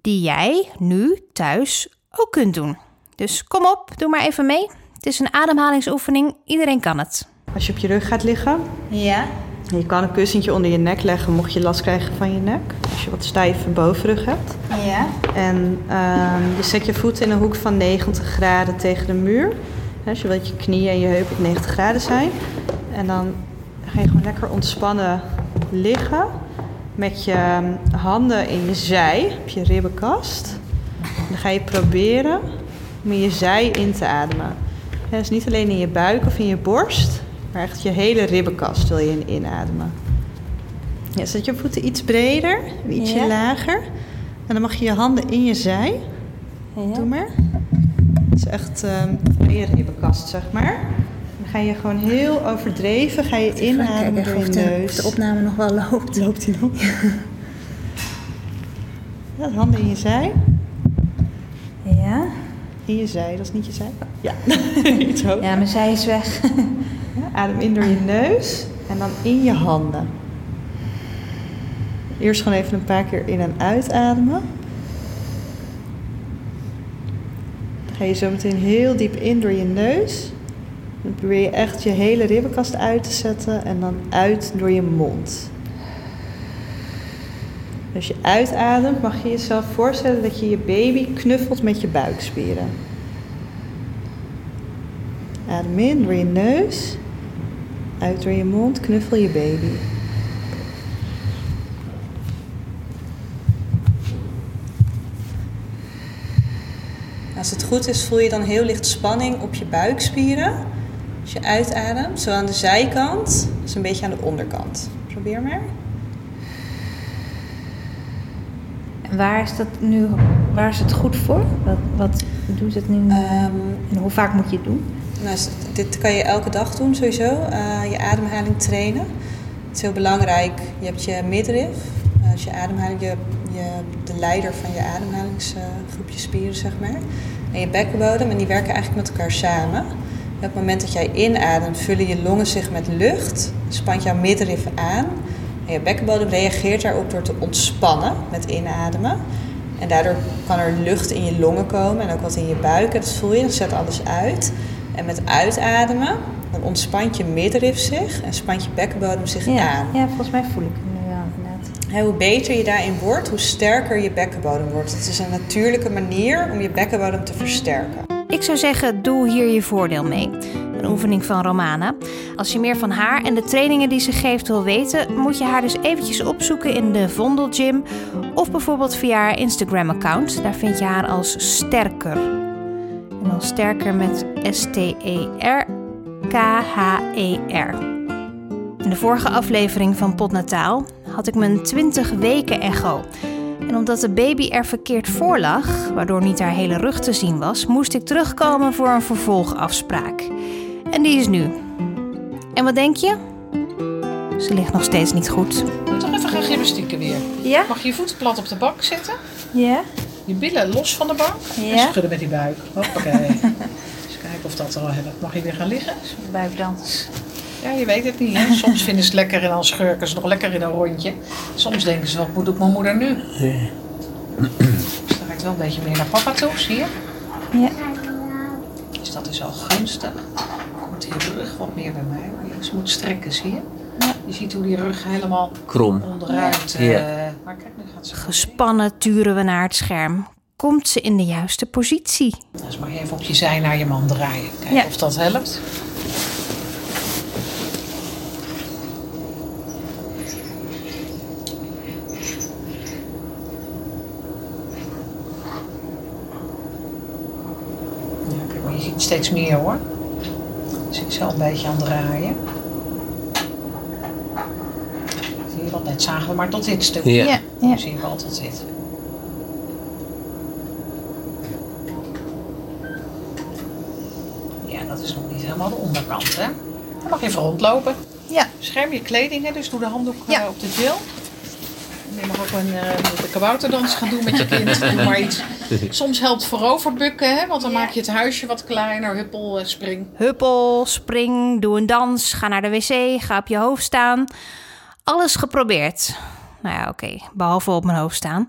Die jij nu thuis ook kunt doen. Dus kom op, doe maar even mee. Het is een ademhalingsoefening. Iedereen kan het. Als je op je rug gaat liggen, Ja. Je kan een kussentje onder je nek leggen mocht je last krijgen van je nek. Als je wat stijve bovenrug hebt. Ja. En ehm, je zet je voeten in een hoek van 90 graden tegen de muur. Dus je wilt je knieën en je heupen op 90 graden zijn. En dan ga je gewoon lekker ontspannen liggen. Met je ehm, handen in je zij, op je ribbenkast. En dan ga je proberen om in je zij in te ademen. Hè, dus niet alleen in je buik of in je borst, maar echt je hele ribbenkast wil je in inademen. Ja, zet je voeten iets breder, ietsje Ja. lager. En dan mag je je handen in je zij. Doe maar. Het is echt in je ribbenkast, zeg maar. Dan ga je gewoon heel overdreven, ga je inademen door je neus. opname nog wel loopt. Loopt hij nog? Ja, handen in je zij. Ja. In je zij, dat is niet je zij. Ja, iets hoog. Ja, mijn zij is weg. Adem in door je neus en dan in je handen. Eerst gewoon even een paar keer in en uitademen. Dan ga je zo meteen heel diep in door je neus. Dan probeer je echt je hele ribbenkast uit te zetten en dan uit door je mond. Als je uitademt mag je jezelf voorstellen dat je je baby knuffelt met je buikspieren. Adem in door je neus. Uit door je mond, knuffel je baby. Als het goed is, voel je dan heel licht spanning op je buikspieren. Als je uitademt, zo aan de zijkant als een beetje aan de onderkant. Probeer maar. En waar is dat nu? Waar is het goed voor? Wat, wat doet het nu? Ehm, en hoe vaak moet je het doen? Nou, dit kan je elke dag doen sowieso. eh, je ademhaling trainen. Het is heel belangrijk. Je hebt je midriff. eh, dus je ademhaling, je, je, de leider van je ademhalingsgroepje spieren, zeg maar. En je bekkenbodem. En die werken eigenlijk met elkaar samen. En op het moment dat jij inademt, vullen je longen zich met lucht. Spant jouw midriff aan. En je bekkenbodem reageert daarop door te ontspannen met inademen. En daardoor kan er lucht in je longen komen en ook wat in je buik. En dat voel je, dan zet alles uit. En met uitademen, dan ontspant je middenrif zich en spant je bekkenbodem zich Ja, aan. ja, volgens mij voel ik het nu wel inderdaad. Hoe beter je daarin wordt, hoe sterker je bekkenbodem wordt. Het is een natuurlijke manier om je bekkenbodem te versterken. Ik zou zeggen, doe hier je voordeel mee. Een oefening van Romana. Als je meer van haar en de trainingen die ze geeft wil weten, moet je haar dus eventjes opzoeken in de Vondel Gym of bijvoorbeeld via haar Instagram-account. Daar vind je haar als Sterker. En dan Sterker met S-T-E-R-K-H-E-R. In de vorige aflevering van Potnataal had ik mijn 20 weken echo. En omdat de baby er verkeerd voor lag, waardoor niet haar hele rug te zien was, moest ik terugkomen voor een vervolgafspraak. En die is nu. En wat denk je? Ze ligt nog steeds niet goed. Toch even gaan gymnastieken weer. Ja? Mag je je voeten plat op de bank zitten? Ja? Je billen los van de bank. En Ja? schudden met die buik. Hoppakee. Eens kijken of dat er al hebben. Mag je weer gaan liggen? Buikdans. Ja, je weet het niet. Hè? Soms vinden ze het lekker en dan schurken ze nog lekker in een rondje. Soms denken ze, wat moet ik mijn moeder nu? Draait wel een beetje meer naar papa toe, zie je? Ja. Dus dat is al gunstig. Komt die rug wat meer bij mij. Maar je moet strekken, zie je? Je ziet hoe die rug helemaal Krom. onderuit... Ja. eh, maar kijk, nu gaat ze... Gespannen turen we naar het scherm. Komt ze in de juiste positie? Dus mag je even op je zij naar je man draaien. Kijken Ja. of dat helpt. Ja, kijk, maar je ziet steeds meer hoor. Dus ik zal een beetje aan het draaien. Zie je, want net zagen we maar tot dit stuk. Ja. ja. Nu zien we al tot dit. Ja, dat is nog niet helemaal de onderkant, hè? Dan mag je even rondlopen. Ja. Scherm je kleding, hè? dus doe de handdoek eh, Ja. op de. En Je mag ook een eh, de kabouterdans gaan doen met je kind. Doe maar iets. Soms helpt vooroverbukken, hè? want dan maak je het huisje wat kleiner. Huppel, eh, spring. Huppel, spring, doe een dans, ga naar de wc, ga op je hoofd staan. Alles geprobeerd. Nou ja, oké, behalve op mijn hoofd staan.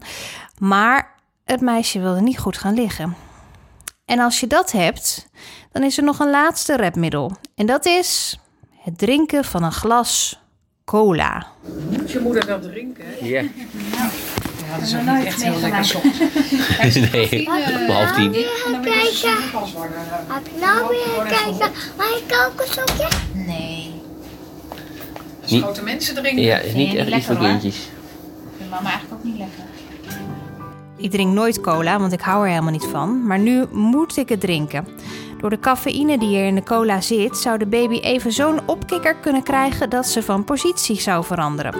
Maar het meisje wilde niet goed gaan liggen. En als je dat hebt, dan is er nog een laatste redmiddel. En dat is het drinken van een glas cola. Moet je moeder wel drinken? hè? Ja. Ja, dat is ook niet echt heel lekker soms. Nee, om half tien. Heb je nou weer kijken? Mag ik ook een sokje? Nee. Als grote mensen drinken. Ja, is niet echt niet iets voor lekker, hoor. kindjes. Vindt mama eigenlijk ook niet lekker. Ik drink nooit cola, want ik hou er helemaal niet van. Maar nu moet ik het drinken. Door de cafeïne die er in de cola zit, zou de baby even zo'n opkikker kunnen krijgen dat ze van positie zou veranderen.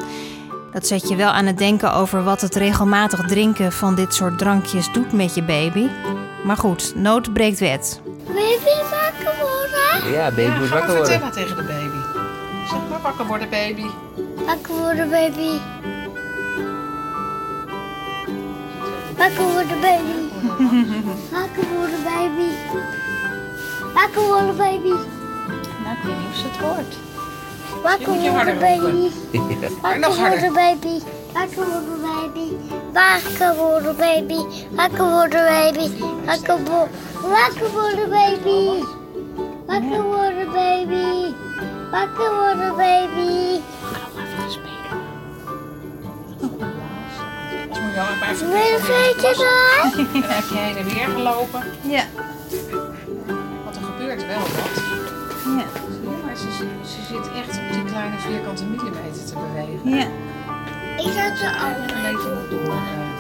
Dat zet je wel aan het denken over wat het regelmatig drinken van dit soort drankjes doet met je baby. Maar goed, nood breekt wet. Baby wakker worden? Ja, baby Ja, wakker maar worden. vertellen tegen de baby. Zeg maar wakker worden, baby. Wakker worden, baby. Wakker worden, baby. Wakker worden, baby. Wakker worden, baby. Nou, ik weet niet of ze het hoort. Wakker worden, baby. Wakker harder. worden, baby. Wakker worden, baby. Wakker worden, baby. Wakker worden, baby. Wakker worden, baby. Wakker worden, baby. Wakker worden, baby. Dus moet je wel maar even Wil je een? En dan heb je heen en weer gelopen. Ja. Want er gebeurt wel wat. Ja. Zie je, maar ze, ze zit echt op die kleine vierkante millimeter te bewegen. Ja. Ik zet ze Een al. beetje moet.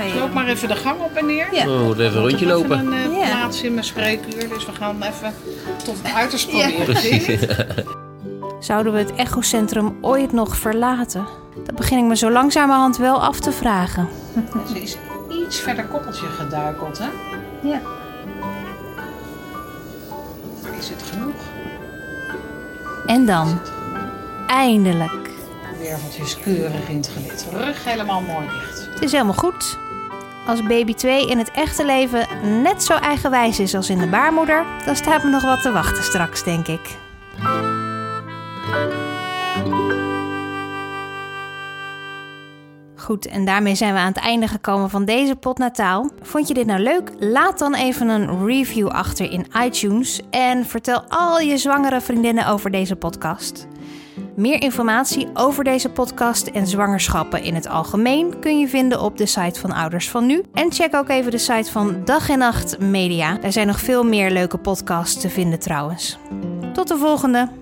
Ga je Loop maar even de gang op en neer. Ja. We moeten even een rondje Even lopen. een eh, Ja. plaats in mijn spreekuur, dus we gaan even tot het uiterste proberen. Precies. Zouden we het echocentrum ooit nog verlaten? Dat begin ik me zo langzamerhand wel af te vragen. Ze is iets verder koppeltje geduikeld, hè? Ja. Maar is het genoeg? En dan, eindelijk. Werveltjes keurig in het gelid. Rug helemaal mooi dicht. Het is helemaal goed. Als baby 2 in het echte leven net zo eigenwijs is als in de baarmoeder, dan staat me nog wat te wachten straks, denk ik. Goed, en daarmee zijn we aan het einde gekomen van deze potnataal. Vond je dit nou leuk? Laat dan even een review achter in iTunes en vertel al je zwangere vriendinnen over deze podcast. Meer informatie over deze podcast en zwangerschappen in het algemeen kun je vinden op de site van Ouders van Nu. En check ook even de site van Dag en Nacht Media. Daar zijn nog veel meer leuke podcasts te vinden trouwens. Tot de volgende!